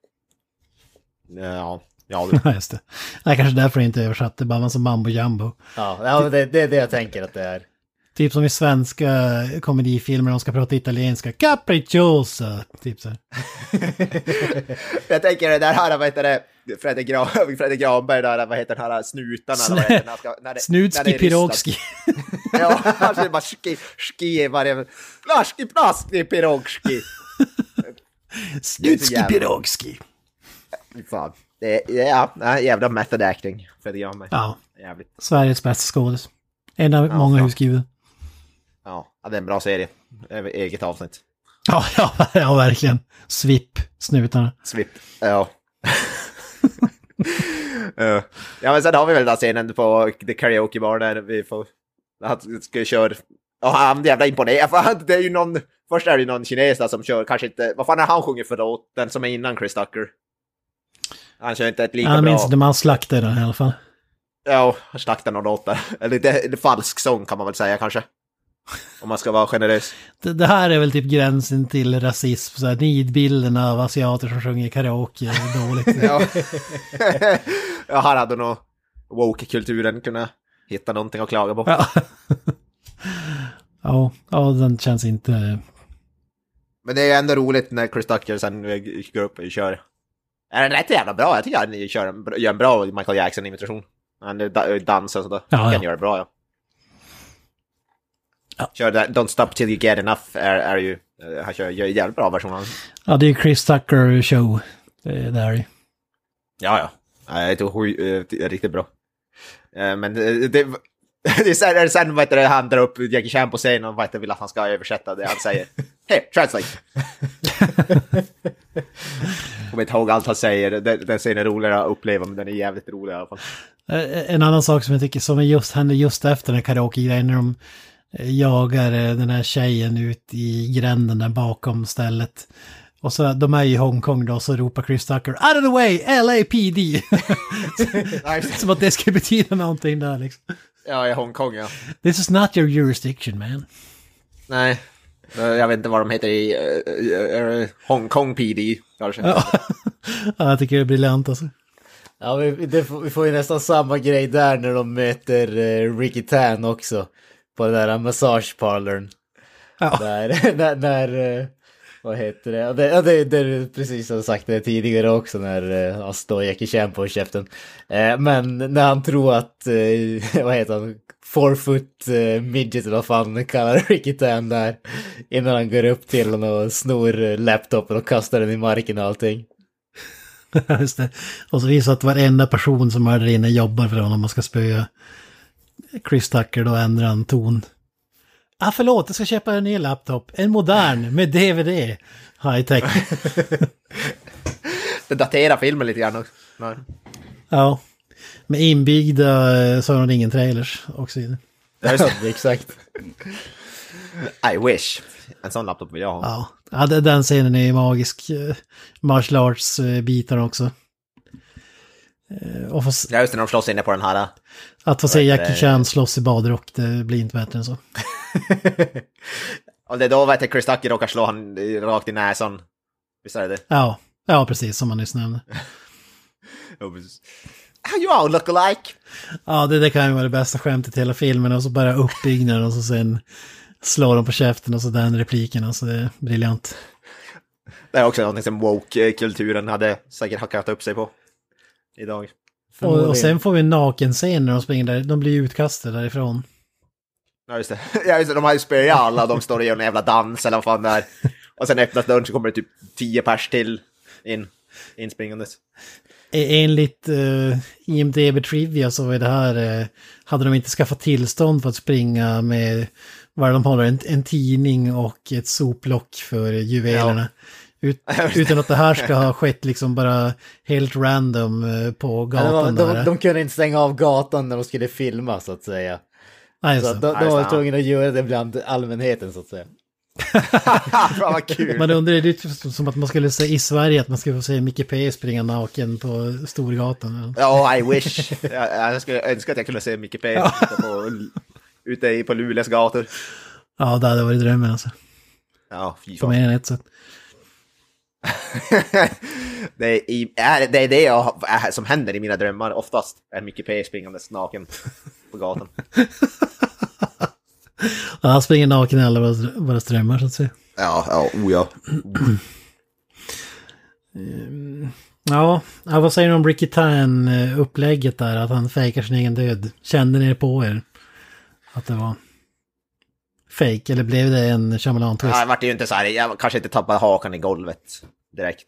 Ja, ja, det, just det. Nej, kanske därför det inte är översatt. Det är bara en massa mambo jumbo. Ja, det, det är det jag tänker att det är. Typ som i svenska komedifilmer, de ska prata italienska. Capricciosa! Typ så här. Jag tänker det där här, vad heter det, Fredrik, Gran, Fredrik Granberg där, vad heter den här snutarna? eller vad heter det, när ska- när det- det Snutski är pirogski. Ja, han säger bara ski, ski varje... Plaski, plaski, pirogski. Snutski pirogski. Fan. Det ja, jävla method acting, Fredrik Granberg. Ja, Jävligt. Sveriges bästa skådis. En av många fan. husskriven. Ja, ja, det är en bra serie. Det Eget avsnitt. Ja, ja, ja, verkligen. Svipp, snutarna. Svip. Ja. Eh, ja, men sen har vi väl den scenen på The Karaoke Bar där vi får... Han ska köra... Ja, han är jävla imponerad. För Det är ju någon... Först är det ju någon kines där som kör, kanske inte... Vad fan är han sjunger för låt? Den som är innan Chris Tucker. Han kör inte ett lika Jag bra... minns inte, man slaktade den i alla fall. Ja, han slaktade någon låt där. Eller det, falsk sång kan man väl säga kanske. Om man ska vara generös. Det, det här är väl typ gränsen till rasism, så här nidbilderna av asiater som sjunger karaoke är dåligt. Ja. ja, här hade nog woke-kulturen kunnat hitta någonting att klaga på. Ja. ja, ja, den känns inte... Men det är ändå roligt när Chris Tucker sen går upp och kör. Är den rätt jävla bra? Jag tycker han kör en, gör en bra Michael Jackson-imitation. Han da- dansar och sådär. Ja, Ja, ja. Han gör det bra, ja. Ja. Kör där, Don't Stop Till You Get Enough är, är ju... eh, Han kör gör en jävligt bra version av. Ja, det är Chris Tucker show. Det är där. i. Ja, ja. Det är eh, riktigt bra. Eh, Men det, det, är sen, är det sen vad heter det, han drar upp Jackie Chan på scenen och vad heter vill att han ska översätta det han säger. Hej, translate! Kommer inte ihåg allt han säger, den, den scenen är roligare att uppleva, men den är jävligt rolig i alla fall. Eh, En annan sak som jag tycker som är just, händer just efter den karaoke-grejen när de eh, jagar eh, den här tjejen ut i gränden där bakom stället. Och så, de är i Hongkong då, så ropar Chris Tucker Out of the way, LAPD! som att det ska betyda någonting där liksom. Ja, i Hongkong ja. This is not your jurisdiction man. Nej, eh, jag vet inte vad de heter i uh, Hongkong PD kanske. Ja, jag tycker det är briljant alltså. Ja, vi, det, får- vi får ju nästan samma grej där när de möter eh, Ricky Tan också. På den där massageparlorn. Ja. Där, när, när eh, vad heter det? Ja, det, ja, det, det är precis som jag sagt det tidigare också när eh, han står Jackie Chan på käften. Eh, men när han tror att, eh, vad heter han, four foot eh, midget eller vad fan han kallar Ricky Tan där. Innan han går upp till honom och snor eh, laptopen och kastar den i marken och allting. Just det. Och så visar att varenda person som är där inne jobbar för honom och ska spöa Chris Tucker, då ändrar han ton. Ah, förlåt, jag ska köpa en ny laptop. En modern med DVD. High tech. Det daterar filmen lite grann också. Nej. Ja. Med inbyggda eh, Sagan om ringen-trailers också. i det. Ja, just Ja, exakt. det. I wish. En sån laptop vill jag ha. Ja, ja det- den scenen är ju magisk. Eh, Martial arts-bitar också. Eh, Och få, Ja, just det, när de slåss inne på den här. att få se Jackie det? Chan slåss i badrock, det blir inte bättre än så. Och det är då vet jag, Chris Tucker råkar slå han i- rakt i näsan. Visst är det det? Ja, ja precis som man nyss nämnde. Ja, precis. You all look alike? Ja, det, det kan ju vara det bästa skämtet i hela filmen och så bara uppbyggnaden och så sen slår de på käften och så den repliken och så det är briljant. Det är också någonting som woke-kulturen hade säkert hackat upp sig på. Idag. Och, och sen får vi en nakenscen när de springer där, de blir utkastade därifrån. Ja, just det. Ja, just det. De har ju spöat alla, de står och gör en jävla dans eller vad fan det är. Och sen öppnas dörren så kommer det typ tio pers till in. Inspringandes. E- Enligt uh, IMDB Trivia så är det här, eh, hade de inte skaffat tillstånd för att springa med, vad de håller, en, en tidning och ett soplock för juvelerna. Ut, utan att det här ska ha skett liksom bara helt random eh, på Ja, gatan de, de, där. de kunde inte stänga av gatan när de skulle filma så att säga. Nej, Så så. att de, Ja, de var ja. tvungna att göra det bland allmänheten så att säga. Fan vad kul! Man undrar, det är typ som att man skulle säga i Sverige att man skulle få se Micke P springa naken på Storgatan. Ja, I wish. Jag, jag skulle önska att jag kunde se Micke P ute på, ute på Luleås gator. Ja, det hade varit drömmen alltså. Ja, fy På fan. mer än ett sätt. det, är, det är det jag, som händer i mina drömmar oftast. Är Micke P springandes naken på gatan. Ja, han springer naken i alla våra, våra strömmar så att säga. Ja, ja, oh ja. Ja, vad säger du om Ricky Tan-upplägget där? Att han fejkar sin egen död. Kände ni det på er? Att det var fake eller blev det en Shyamalan-twist? Ja, jag vart ju inte så här, jag kanske inte tappade hakan i golvet direkt.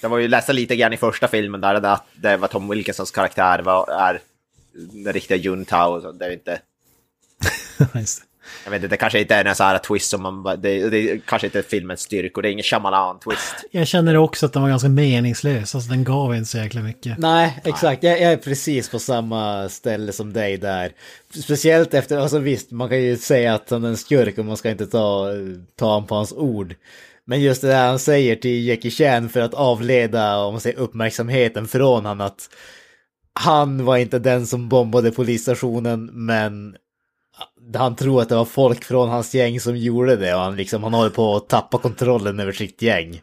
Det var ju läsa lite grann i första filmen där, där att det var Tom Wilkinsons karaktär var, är den riktiga Juntao. Det är inte, Just det. Jag vet inte, det kanske inte är en sån här twist som man, det, det kanske inte är filmens styrkor, det är ingen Shyamalan-twist. Jag känner också att den var ganska meningslös. Alltså den gav inte så jäkla mycket. Nej, exakt. Jag, jag är precis på samma ställe som dig där. Speciellt efter, alltså visst, man kan ju säga att han är en skurk och man ska inte ta, ta honom på hans ord. Men just det där han säger till Jackie Chan för att avleda, om man säger uppmärksamheten från han att han var inte den som bombade polisstationen, men han tror att det var folk från hans gäng som gjorde det och han liksom, han håller på att tappa kontrollen över sitt gäng.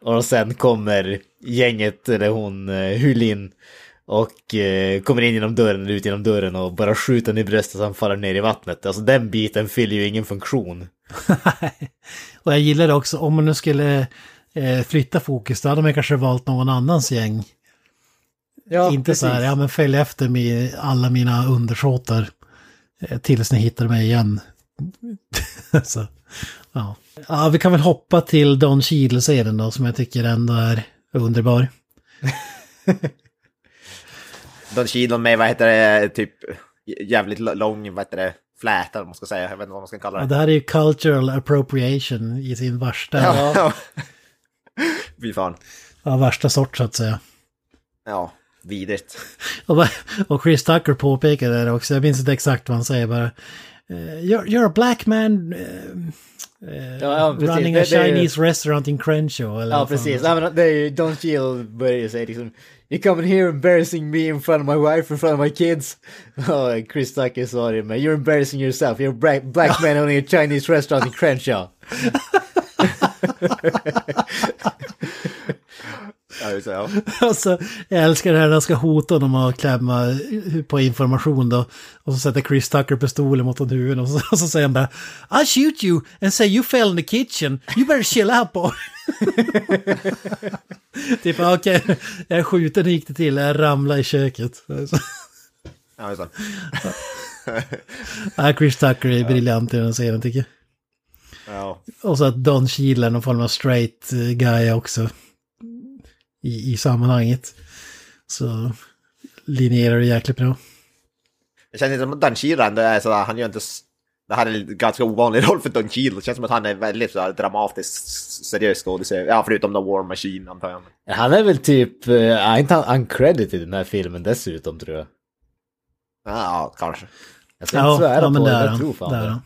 Och sen kommer gänget, eller hon, eh, Hulin, och eh, kommer in genom dörren eller ut genom dörren och bara skjuter den i bröstet så han faller ner i vattnet. Alltså den biten fyller ju ingen funktion. Och jag gillar också, om man nu skulle eh, flytta fokus, då hade man kanske valt någon annans gäng. Ja, inte så här, ja men följ efter med alla mina undersåtar eh, tills ni hittar mig igen. så, ja. ja, vi kan väl hoppa till Don Cheadle-serien då, som jag tycker ändå är underbar. Don Cheadle med, vad heter det, typ jävligt lång, vad heter det, fläta, man ska säga, jag vet inte vad man ska kalla Ja, det. det här är ju cultural appropriation i sin värsta, ja. Ja. Fy fan. värsta sort så att säga. Ja, vidrigt. Och, Chris Tucker påpekar det också, jag minns inte exakt vad han säger bara. eh, you're, you're a black man eh, Ja, ja, running a är ju- Chinese restaurant in Crenshaw. Eller Ja, precis. Nej, men det är ju, Don Cheadle börjar ju säga liksom You coming here embarrassing me in front of my wife, in front of my kids. Och Chris Tucker sa det med You're embarrassing yourself, you're a black, black man owning a Chinese restaurant in Crenshaw. Ja, just det, ja. Alltså, jag älskar det här när han ska hota honom och klämma på information då. Och så sätter Chris Tucker pistolen mot honom huvudet och så, och så säger han bara I'll shoot you and say you fell in the kitchen. You better chill out boy. typ, okej, jag skjuter, gick det till? Jag ramlade i köket. ja just det. Ja, Chris Tucker är briljant i den scenen tycker jag. Ja. Och så att Don Cheadle är någon form av straight eh, guy också. I, i sammanhanget. Så linjerar det jäkligt bra. Det känns inte som att Cheadle ändå är sådär, han gör inte... Det här är en ganska ovanlig roll för Don Cheadle. Det känns som att han är väldigt sådär dramatisk, seriös skådespelare. Ja, förutom The War Machine antar jag. Han är väl typ, uh, är inte han uncredited i den här filmen dessutom tror jag? Ja, kanske. Jag ska inte svära ja, på men det, det är jag han. tror fan Det är det.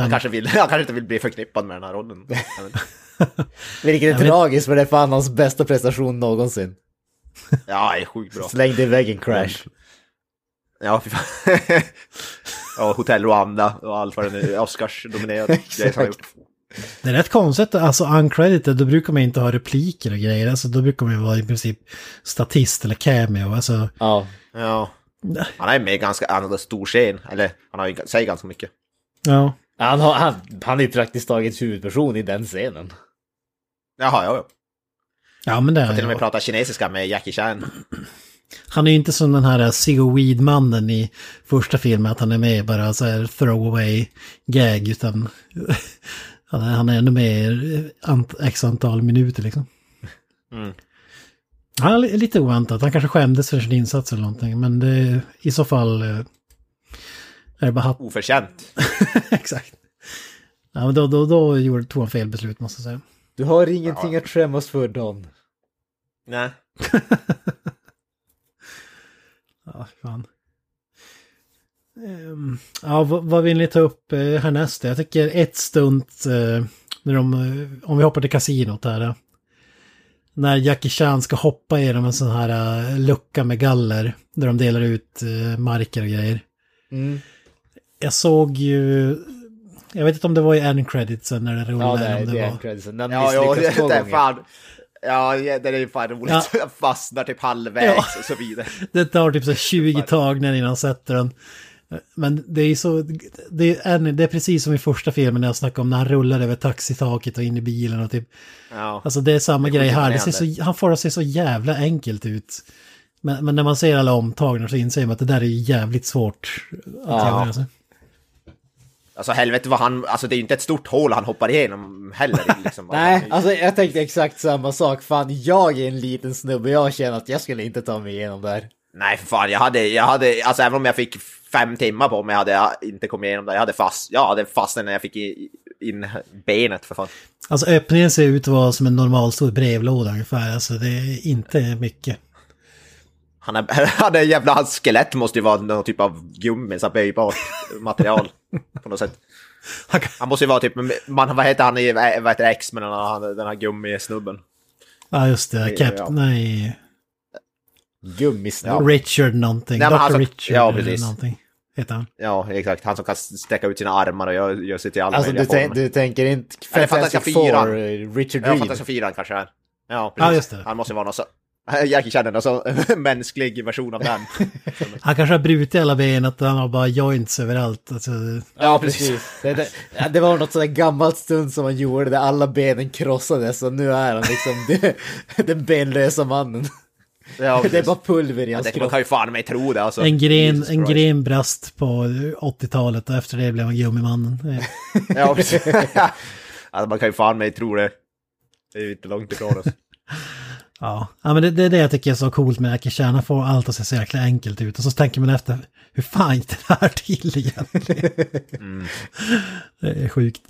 han. Kanske, vill, han kanske inte vill bli förknippad med den här rollen. Vilket är Jag vet- tragiskt för det är fan hans bästa prestation någonsin. Ja, det är sjukt bra. Slängde i väggen crash. Ja, fy fan. ja, Hotell Rwanda och allt vad det nu är. Gjort. Det är rätt konstigt, alltså uncredited, då brukar man inte ha repliker och grejer. Alltså då brukar man ju vara i princip statist eller cameo. Alltså, Ja. Ja. Han är med ganska, han har stor scen. Eller, han har ju, säger ganska mycket. ja. Han, har, han, han är ju praktiskt taget huvudperson i den scenen. Jaha, ja, ja. Ja men det är Till och med prata kinesiska med Jackie Chan. Han är ju inte som den här Siggo Weed-mannen i första filmen, att han är med bara så här throwaway gag, utan han är, ännu mer ant, x antal minuter liksom. Mm. Han är li- lite oväntat, han kanske skämdes för sin insats eller någonting, men det, i så fall eh, är det bara hatt. Oförtjänt. Exakt. Ja, men då, då, då gjorde, tog han fel beslut måste jag säga. Du har ingenting att skämmas för Don. Nej. Ja, fan. Ehm, ja, vad, vad vill ni ta upp eh, härnäst? Jag tycker ett stunt, eh, när de, eh, om vi hoppar till kasinot här. eh, när Jackie Chan ska hoppa genom en sån här eh, lucka med galler. Där de delar ut marker och grejer. Mm. Jag såg ju, jag vet inte om det var i end creditsen när det Ja, rullade. det eller är, om det är var. en creditsen. Den Ja, ja, misslyckas det, två det är fan... Ja, ja, det är ju fan roligt. Ja. Jag fastnar typ halvvägs Ja. och så vidare. Det tar typ så här 20 tagningar innan han sätter den. Men det är så, det är, det är precis som i första filmen när jag snackade om när han rullar över taxitaket och in i bilen och typ. Ja. Alltså det är samma Det grej här, det ser så, han får det att se så jävla enkelt ut. Men, men när man ser alla omtagningar så inser man att det där är ju jävligt svårt att Ja. göra. Alltså. Alltså helvete vad han... Alltså det är ju inte ett stort hål han hoppar igenom heller. Liksom. Nej, alltså jag tänkte exakt samma sak. Fan, jag är en liten snubbe. Jag känner att jag skulle inte ta mig igenom där. Nej för fan, jag hade, jag hade, alltså även om jag fick fem timmar på mig hade jag inte kommit igenom det. Jag hade fast, jag hade fastnat när jag fick i- in benet för fan. alltså öppningen ser ut att vara som en normal stor brevlåda ungefär. Alltså det är inte mycket. Han, är, han är jävla, hans skelett måste ju vara någon typ av gummi, så böjbart material på något sätt. Han kan- Han måste ju vara typ, man, vad heter han i, vad heter X-Men, den här gummisnubben? Ja just det, Ja. Cap, nej, Gummisnopp. Richard någonting. Nej, Dr. alltså- Richard ja, precis. någonting. Heter han. Ja, exakt. Han som kan sträcka ut sina armar och gör, gör sig till alla Alltså du, möjliga tän- former. du tänker inte Ja, Fantastic Fantastiska fyran. Four, eh, Richard Ja, Reed. Fantastiska fyran kanske är. Ja, precis. Ja. Han måste vara någon. Jackie Chan är någon så mänsklig version av den. Han kanske har brutit alla ben, att han har bara joints överallt. Alltså, Ja, precis. Det, det, ja, det var något sådär gammalt stund som han gjorde där alla benen krossades och nu är han liksom den benlösa mannen. Ja, Det är bara pulver i Ja, hans man kropp. kan ju fan mig tro det alltså. en gren, en gren brast på 80-talet och efter det blev han gummimannen. Ja, precis. alltså, man kan ju fan mig tro det. Det är ju inte långt ifrån oss. Ja, ja men det, det är det jag tycker är så coolt med Chan. Han får allt att se så jäkla enkelt ut. Och så tänker man efter, hur fan gick det här till egentligen? Mm. Det är sjukt.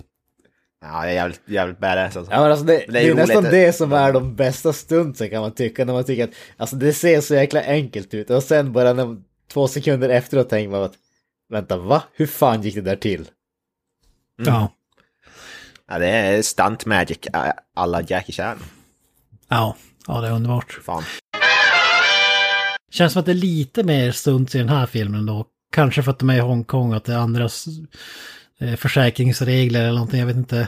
Ja, det är jävligt, jävligt badass alltså. Ja, men alltså det, Men det är, ju nästan roligt. det som är de bästa stuntsen kan man tycka. När man tycker att alltså, det ser så jäkla enkelt ut. Och sen bara när, två sekunder efteråt tänker man att vänta, va? Hur fan gick det där till? Ja, Ja, det är stunt magic alla Jackie Chan. ja, ja det är underbart. Fan. Känns som att det är lite mer stunts i den här filmen då. Kanske för att de är i Hongkong, att det är andras eh, försäkringsregler eller någonting, jag vet inte.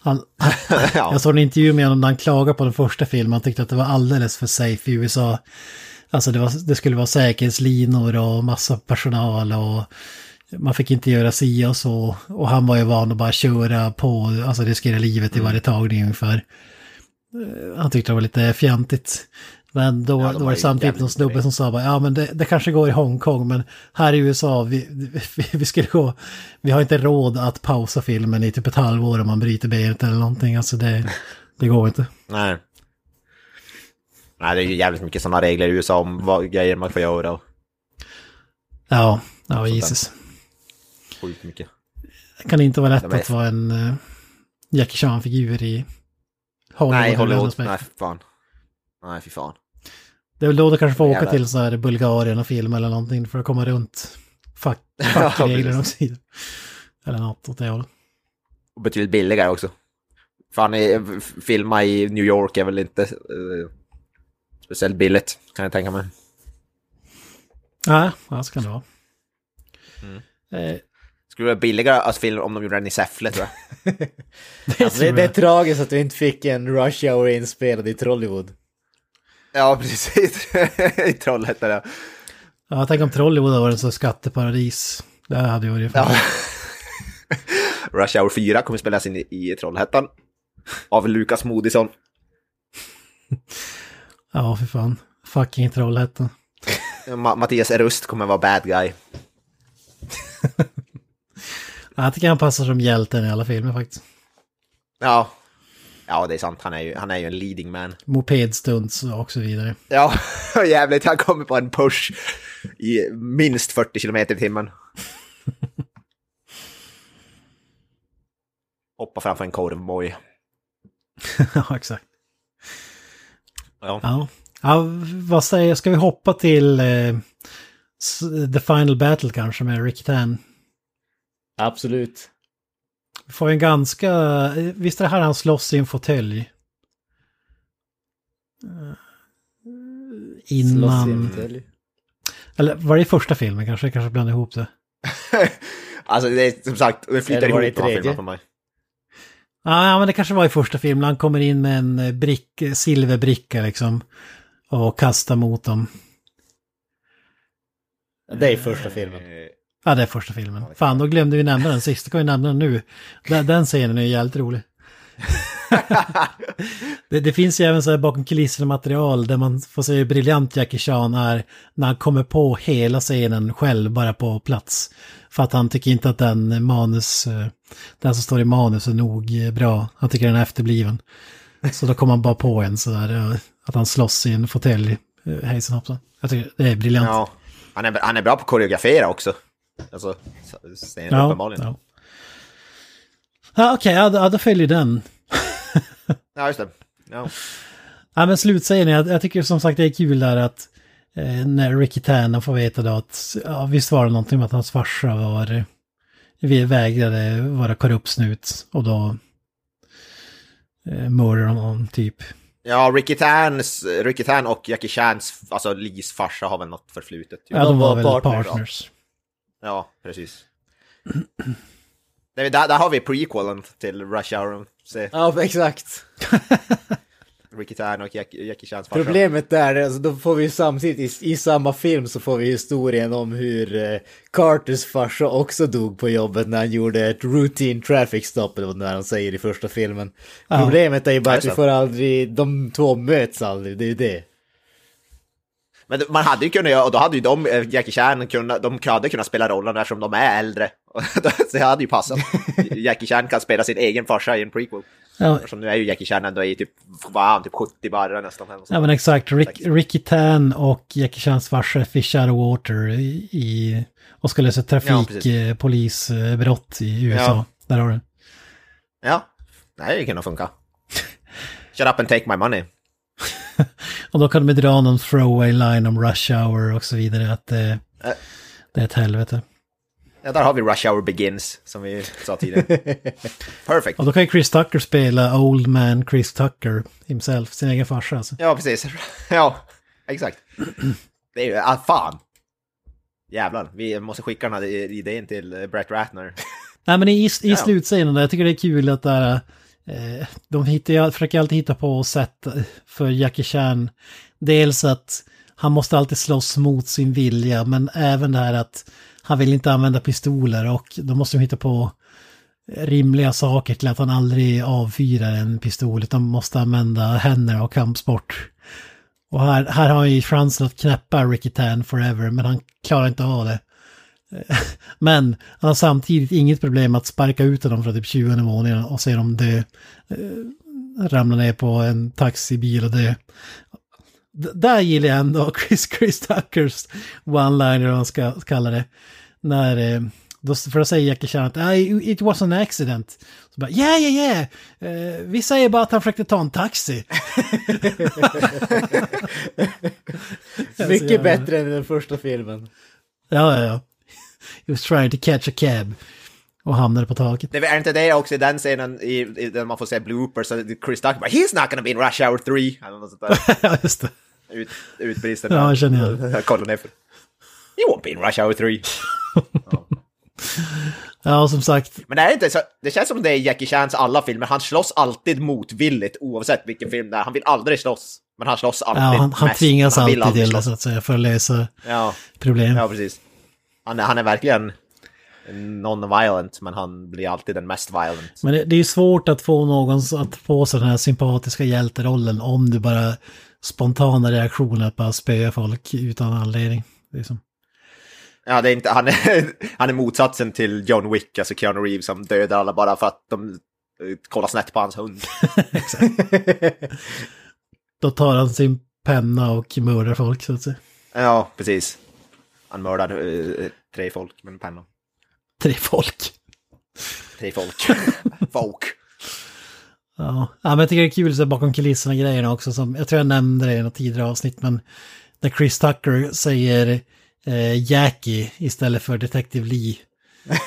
Han, Ja. Jag såg en intervju med honom där han klagade på den första filmen. Han tyckte att det var alldeles för safe i USA. Alltså det, var, det skulle vara säkerhetslinor och massa personal och man fick inte göra si och så. Och han var ju van att bara köra på, alltså riskera livet Mm. i varje tagning ungefär. Eh, Han tyckte det var lite fjantigt. Men då, Ja, de då var det samtidigt någon snubbe som sa bara, ja men det, det kanske går i Hongkong, men här i USA, vi, vi, vi skulle gå, vi har inte råd att pausa filmen i typ ett halvår om man bryter benet eller någonting. Alltså det, det går inte. Nej. Nej, det är ju jävligt mycket sådana regler i USA om vad grejer man får göra och Ja, ja. Jesus. sjukt mycket. Det kan inte vara lätt men- att vara en uh, Jackie Chan-figur i Hollywood. Nej, Hollywood, nej fy fan. Nej, fy fan. Det är väl då du kanske får åka Jävlar. till så här Bulgarien och filma eller någonting för att komma runt fack, Ja, fackreglerna precis. också. Eller något åt det hållet. Och betydligt billigare också. Fan, filma i New York är väl inte eh, speciellt billigt, kan jag tänka mig. Nej, ja, så kan det vara. Mm. Eh, Skulle vara billigare att filma om de gjorde den i Säffle, tror jag. det Alltså, det, det är tragiskt att vi inte fick en Rush Hour inspelad i Trollywood. Ja, precis. I Trollhättan, ja. Ja, tänk om Trollywood hade varit en sån skatteparadis. Det hade ju varit. Ja. Rush Hour 4 kommer spelas in i, i Trollhättan. Av Lukas Moodysson. Ja, för fan. Fucking Trollhättan. Ma- Mattias Rust kommer vara bad guy. Ja, Jag tycker han passar som hjälten i alla filmer faktiskt. Ja. Ja, det är sant. Han är ju, han är ju en leading man. Mopedstunts och så vidare. Ja, jävligt. Han kommer på en push i minst 40 kilometer i timmen. Hoppa framför en korvmoj. ja, exakt. Ja. Ja. ja, vad säger jag? Ska vi hoppa till eh, The Final Battle kanske med Rick Tan? Absolut. Vi får en ganska... eh, Visst är det här han slåss i en fåtölj? Eh, Slåss i en Innan... fåtölj. Eller var det i första filmen kanske? Jag kanske blandade ihop det. Alltså det är som sagt, det flyter ihop i de här tredje? filmerna för mig. Ja, men det kanske var i första filmen. Han kommer in med en eh, brick, silverbricka liksom. Och kastar mot dem. Det är första filmen. Ja, det är första filmen. Fan, då glömde vi nämna den sist. Då kan vi nämna den nu. Den, den scenen är ju jävligt rolig. det, det finns ju även så här bakom kulisserna material där man får se hur briljant Jackie Chan är när han kommer på hela scenen själv bara på plats. För att han tycker inte att den manus, eh, den som står i manus är nog bra. Han tycker den är efterbliven. Så då kommer han bara på en sådär, eh, att han slåss i en fåtölj, eh, hejsan hoppsan. Jag tycker det är briljant. Ja, han är, han är bra på att koreografera också. Alltså, scenen Ja, uppenbarligen. Ja. ja. ja Okej, ja, då- ja, då följer den. just det. Ja. Ja, men slutscenen, jag, jag tycker som sagt det är kul där att eh, när Ricky Tanner får veta då att, ja visst var det någonting med att hans farsa var, vi vägrade vara korrupt snut och då eh, mördade honom typ. Ja, Ricky Tans, Ricky Tan och Jackie Chans, alltså Lees farsa har väl något förflutet. Ja, de var, var väl partners, partners. Ja, precis. Det är- där, där har vi prequelen till Rush Hour. Se, Ja, exakt. Ricky Tan och Jack, Jackie Chans farsa. Problemet där, är, alltså, då får vi ju samtidigt i, i samma film så får vi historien om hur eh, Carters farsa också dog på jobbet när han gjorde ett routine traffic stop, eller vad de säger i första filmen. Ja. Problemet är ju bara att vi får aldrig, de två möts aldrig, det är ju det. Men man hade ju kunnat göra, och då hade ju de, eh, Jackie Chan, kunnat, de hade kunnat spela rollen eftersom de är äldre. Så det hade ju passat. Jackie Chan kan spela sin egen farsa i en prequel. Ja, Eftersom nu är ju Jackie Chan ändå i typ, vad han, typ 70 bara nästan. ja men exakt, Rick, Ricky Tan och Jackie Chans farsa Fish out of water i, i och ska lösa Ja, precis. trafikpolisbrott i USA. Ja. Där har du. Ja, det hade ju kunnat funka. Shut up and take my money. Och då kan de dra någon throwaway line om rush hour och så vidare. Att det, det är ett helvete. Ja, där har vi Rush Hour Begins, som vi sa tidigare. Perfect. Och då kan ju Chris Tucker spela Old Man Chris Tucker himself, sin egen farsa alltså. Ja, precis. Ja, exakt. Det är ju, ah, fan. Jävlar, vi måste skicka den här idén till eh, Brett Ratner. Nej men i, i slutscenen där, jag tycker det är kul att där, eh, Eh, de hittar, jag försöker alltid hitta på sätt för Jackie Chan. Dels att han måste alltid slåss mot sin vilja, men även det här att han vill inte använda pistoler och då måste de hitta på rimliga saker till att han aldrig avfyrar en pistol utan måste använda händer och kampsport. Och här, här har han ju chansen att knäppa Ricky Tan forever, men han klarar inte av det. Men han har samtidigt inget problem att sparka ut honom från typ 20 våningen och se dem dö. Eh, Ramla ner på en taxibil och dö. D- där gillar jag ändå Chris, Chris Tuckers one-liner, vad man ska kalla det. När, eh, då, för då säger Jackie Chan att "Ah, it was an accident. Så bara, yeah, yeah, yeah. Eh, vi säger bara att han försökte ta en taxi. Mycket bättre än den första filmen. Ja, ja, ja. He was trying to catch a cab. Och hamnade på taket. Det är inte det också i den scenen i, i, där man får se bloopers, så Chris Tucker bara “He's not gonna be in Rush Hour 3” eller något sånt där. ja, just det. Ut, utbrister. Ja, jag känner igen. Jag kollar ner för. “He won't be in Rush Hour 3”. Ja, som sagt, Men det är inte så, det känns som det är Jackie Chans alla filmer, han slåss alltid motvilligt oavsett vilken film det är. Han vill aldrig slåss, men han slåss alltid ja, han, han tvingas Han alltid till det så att säga för att lösa Ja, problem. ja precis. Han är, han är verkligen non-violent, men han blir alltid den mest violent. Men det, det är svårt att få någon att få sig den här sympatiska hjälterollen om du bara spontana reaktioner att bara spöa folk utan anledning. Liksom. Ja, det är inte, han, är, han är motsatsen till John Wick, alltså Keanu Reeves, som dödar alla bara för att de eh, kollar snett på hans hund. Då tar han sin penna och mördar folk så att säga. Ja, precis. Han mördar eh, tre folk med en penna. Tre folk. Tre folk. folk. Ja, ja men jag tycker det är kul så bakom kulisserna grejerna också som, jag tror jag nämnde det i något tidigare avsnitt men när Chris Tucker säger eh, Jackie istället för Detective Lee.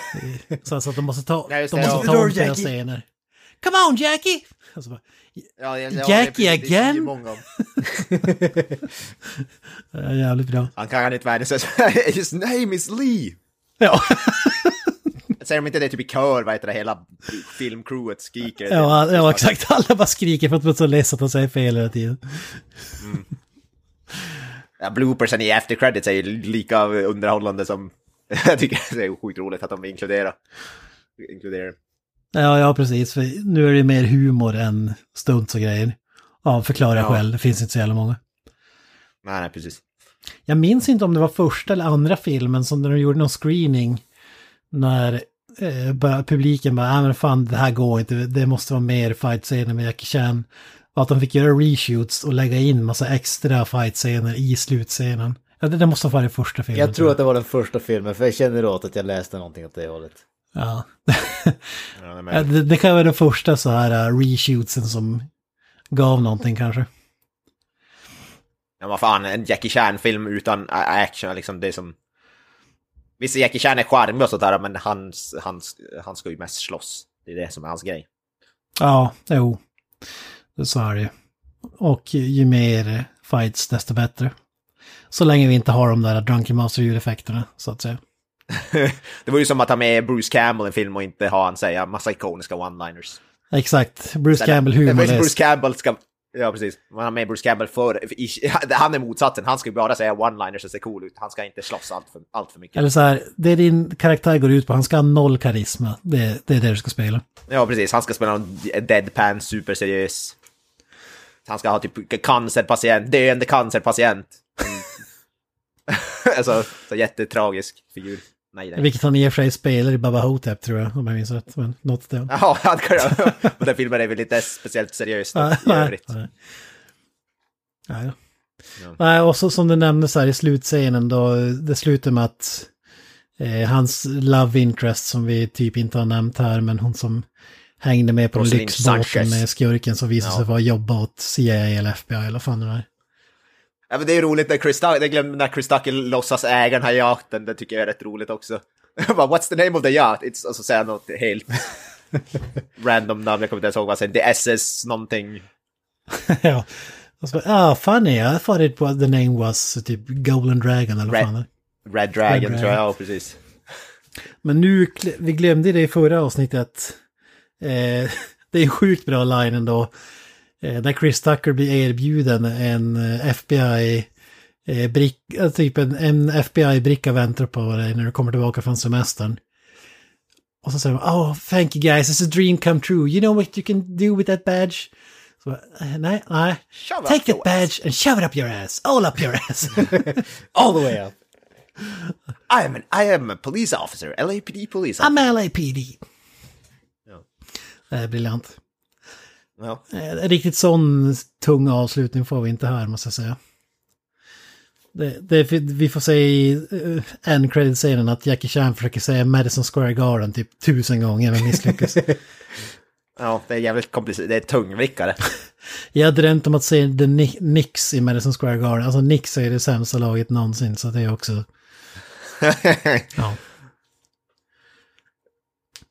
Eh, så, så att de måste ta, de måste ta om flera scener. Come on Jackie! Och så bara, Ja, ja, ja, Jackie det- det- det är again? om. eh, jävligt bra. Han kan inte världens... His name is Lee! Ja, Säger de inte det typ i kör, vad heter det, hela filmcrewet skriker. ja, ja exakt, alla bara skriker för att de är så less att de säger fel hela tiden. Ja, bloopersen i after credits är ju lika underhållande som... Jag tycker det är sjukt roligt att de inkluderar. inkluderar. Ja, ja precis, för nu är det mer humor än stunts och grejer. Ja, förklara Ja. själv, det finns inte så jävla många. Nej, nej, precis. Jag minns inte om det var första eller andra filmen som de gjorde någon screening. När eh, publiken bara, ah, men fan det här går inte, det måste vara mer fight-scener med Jackie Chan. Och att de fick göra reshoots och lägga in massa extra fight-scener i slutscenen. Ja, det, det måste vara det första filmen. Jag tror att det var den första filmen, för jag känner åt att jag läste någonting åt det hållet. Ja. Ja, det det, kan vara den första så här uh, reshootsen som gav någonting kanske. Ja, vad fan, en Jackie Chan-film utan action, liksom det som... Visst, Jackie Chan är charmig och sådär, men han, han, han ska ju mest slåss. Det är det som är hans grej. Ja, jo. Det så är det ju. Och ju mer fights desto bättre. Så länge vi inte har de där Drunken Master ljudeffekterna, så att säga. det var ju som att ha med Bruce Campbell i en film och inte ha han säga massa ikoniska one-liners. Exakt, Bruce Campbell ju Bruce. Campbell ska... Ja, precis. Man har med Bruce Campbell för... Han är motsatsen. Han ska bara säga one-liners och se cool ut. Han ska inte slåss allt för, allt för mycket. Eller så här, det din karaktär går ut på, han ska ha noll karisma. Det, det är det du ska spela. Ja, precis. Han ska spela en deadpan, superseriös. Han ska ha typ cancerpatient, döende cancerpatient. Alltså, så jättetragisk figur. Nej, nej. Vilket han i och för sig spelar i Baba Hotep tror jag, om jag minns rätt. Men något det. Ja, han kan ju... Och den filmen är väl inte speciellt seriös Nej, i nej, övrigt. nej. Nej, ja. Nej, och så som du nämnde så här i slutscenen då, det slutar med att eh, hans love interest som vi typ inte har nämnt här, men hon som hängde med på lyxbåten med skurken som visade Ja. sig vara jobba åt CIA eller FBI eller vad fan det är. Ja, men det är roligt när Chris, glömde, när Chris Tucker låtsas äga den här yachten, det tycker jag är rätt roligt också. Bara, What's the name of the yacht? It's, och så säger han något helt random namn, jag kommer inte ens ihåg vad han säger. The SS någonting. ja. Och så ah, funny, I thought it was, the name was typ Golden Dragon eller vad Red- fan är. Red Dragon Red tror Dragon. jag, ja precis. Men nu, vi glömde det i förra avsnittet. Eh, det är en sjukt bra line ändå. Eh, när Chris Tucker blir erbjuden en eh, FBI... Eh, brick, typ en, en FBI-bricka väntar på dig när du kommer tillbaka från semestern. Och så säger de, oh thank you guys, it's a dream come true. You know what you can do with that badge? Så, nej, nej. Shove Take that badge and shove it up your ass. All up your ass. All the way up. I am, an, I am a police officer, LAPD police officer. I'm LAPD. Ja. Det är briljant. Ja. Eh, riktigt sån tung avslutning får vi inte här måste jag säga. Det, det, vi får se i uh, en credit-scenen att Jackie Chan försöker säga Madison Square Garden typ tusen gånger men misslyckas. ja, det är jävligt komplicerat. Det är tungvrickare. Jag hade drömt om att se The Ni- Knicks i Madison Square Garden. Alltså Knicks är det sämsta laget någonsin så det är också... Ja.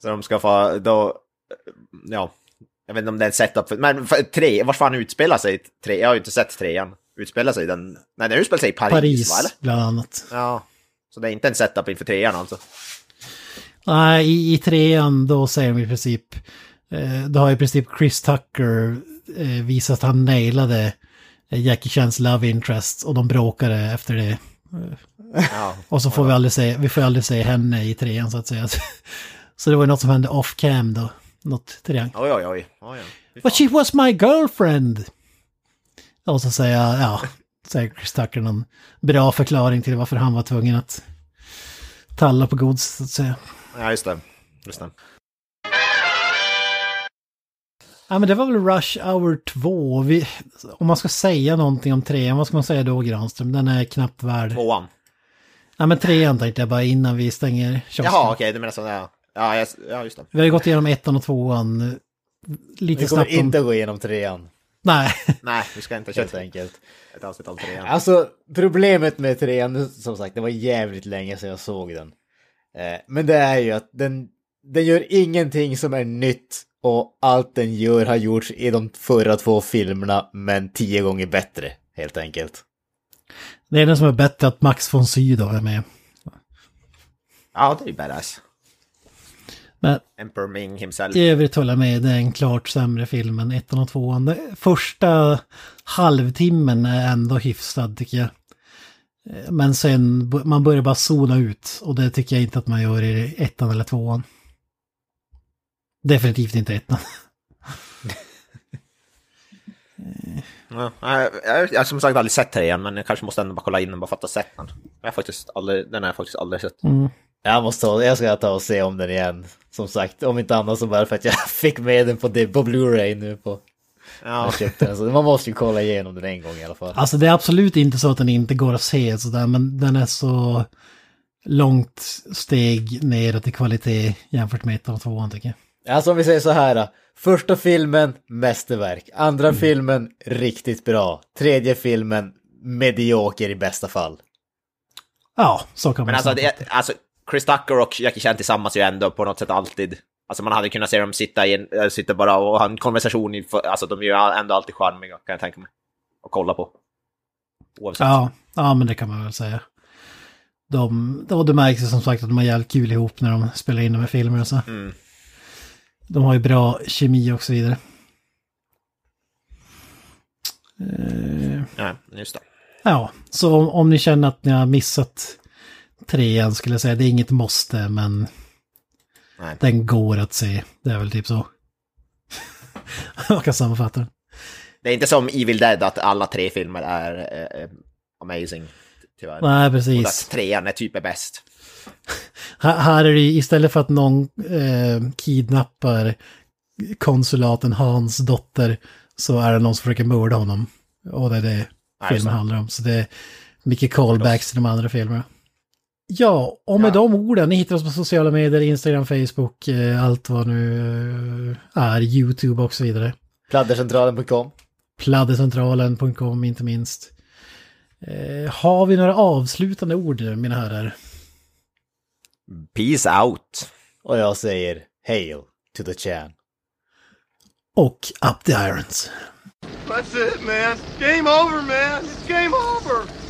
Så de ska få, då, ja, jag vet inte om det är en setup för, men för, tre, var fan utspelar sig tre? Jag har ju inte sett trean. Utspelar sig den, nej den utspelar sig i Paris, Paris va eller? bland annat. Ja, så det är inte en setup inför trean alltså. Nej, i, i trean då säger de i princip... Eh, då har i princip Chris Tucker eh, visat att han nailade eh, Jackie Chans love interest och de bråkade efter det. Ja, Och så får vi aldrig se, vi får aldrig se henne i trean så att säga. Så det var ju något som hände off cam då. Något triang. oj oj oj. oj, oj. Fy But she was my girlfriend! Och så säger jag, ja, säger Chris Tucker någon bra förklaring till varför han var tvungen att talla på gods så att säga. Ja, just det. Just det. Ja men det var väl Rush Hour 2. Vi, om man ska säga någonting om trean, vad ska man säga då Granström? Den är knappt värd. Tvåan. Ja men trean tänkte jag bara innan vi stänger kiosken. Jaha, okej, du menar så, ja. Ja, jag, ja, just det. Vi har ju gått igenom ettan och tvåan. Lite Vi kommer snabbt om... inte gå igenom trean, Nej. Nej, vi ska inte helt köra enkelt. ett avsnitt om trean. Alltså, problemet med trean, som sagt, det var jävligt länge sedan jag såg den. Eh, men det är ju att den, den gör ingenting som är nytt och allt den gör har gjorts i de förra två filmerna, men tio gånger bättre, helt enkelt. Det är den som är bättre att Max von Sydow är med. Ja, det är ju badass. Men Emperor Ming himself. i övrigt håller jag med, det är en klart sämre film än ettan och tvåan. Första halvtimmen är ändå hyfsad tycker jag. Eh, Men sen, man börjar bara zona ut och det tycker jag inte att man gör i ettan eller tvåan. Definitivt inte ettan. Ja, jag, har som sagt aldrig sett trean, men jag kanske måste ändå bara kolla in den bara för att ha sett den. Jag har faktiskt aldrig, den har jag faktiskt aldrig sett. Jag måste ta, jag ska ta och se om den igen. Som sagt, om inte annat så bara för att jag fick med den på, det- på Blu-ray nu på... Ja, Jag köpte den, så man måste ju kolla igenom den en gång i alla fall. Alltså det är absolut inte så att den inte går att se sådär, men den är så långt steg neråt i kvalitet jämfört med ettan och tvåan tycker jag. Alltså om vi säger så här. Första filmen, mästerverk. Andra filmen, riktigt bra. Tredje filmen, medioker i bästa fall. Ja, så kan man men alltså, säga. det, alltså Chris Tucker och Jackie Chan tillsammans är ju ändå på något sätt alltid... Alltså man hade kunnat se dem sitta, i en, äh, sitta bara och ha en konversation, i, alltså de är ju ändå alltid charmiga kan jag tänka mig. Och kolla på. Oavsett. Ja, ja, men det kan man väl säga. De, och det märks ju som sagt att de har jävligt kul ihop när de spelar in de här filmerna så. Mm. De har ju bra kemi och så vidare. Eh, Ja, just det. Ja, så om, om ni känner att ni har missat trean skulle jag säga, det är inget måste, men Nej. den går att se. Det är väl typ så. Jag kan sammanfatta den. Det är inte som Evil Dead att alla tre filmer är eh, eh, amazing. Tyvärr. Nej, Och precis. att trean är typ är bäst. Här, är det istället för att någon eh, kidnappar konsulaten Hans dotter så är det någon som försöker mörda honom. Och det är det filmen handlar om. Så det är mycket callbacks till de andra filmerna. Ja, och med Ja. de orden, ni hittar oss på sociala medier, Instagram, Facebook, eh, allt vad nu eh, är, YouTube och så vidare. Pladdercentralen.com. Pladdercentralen.com inte minst. Eh, har vi några avslutande ord mina herrar? Peace out! Och jag säger Hail to the Chan. Och Up the Irons. That's it, man. Game over, man. It's game over.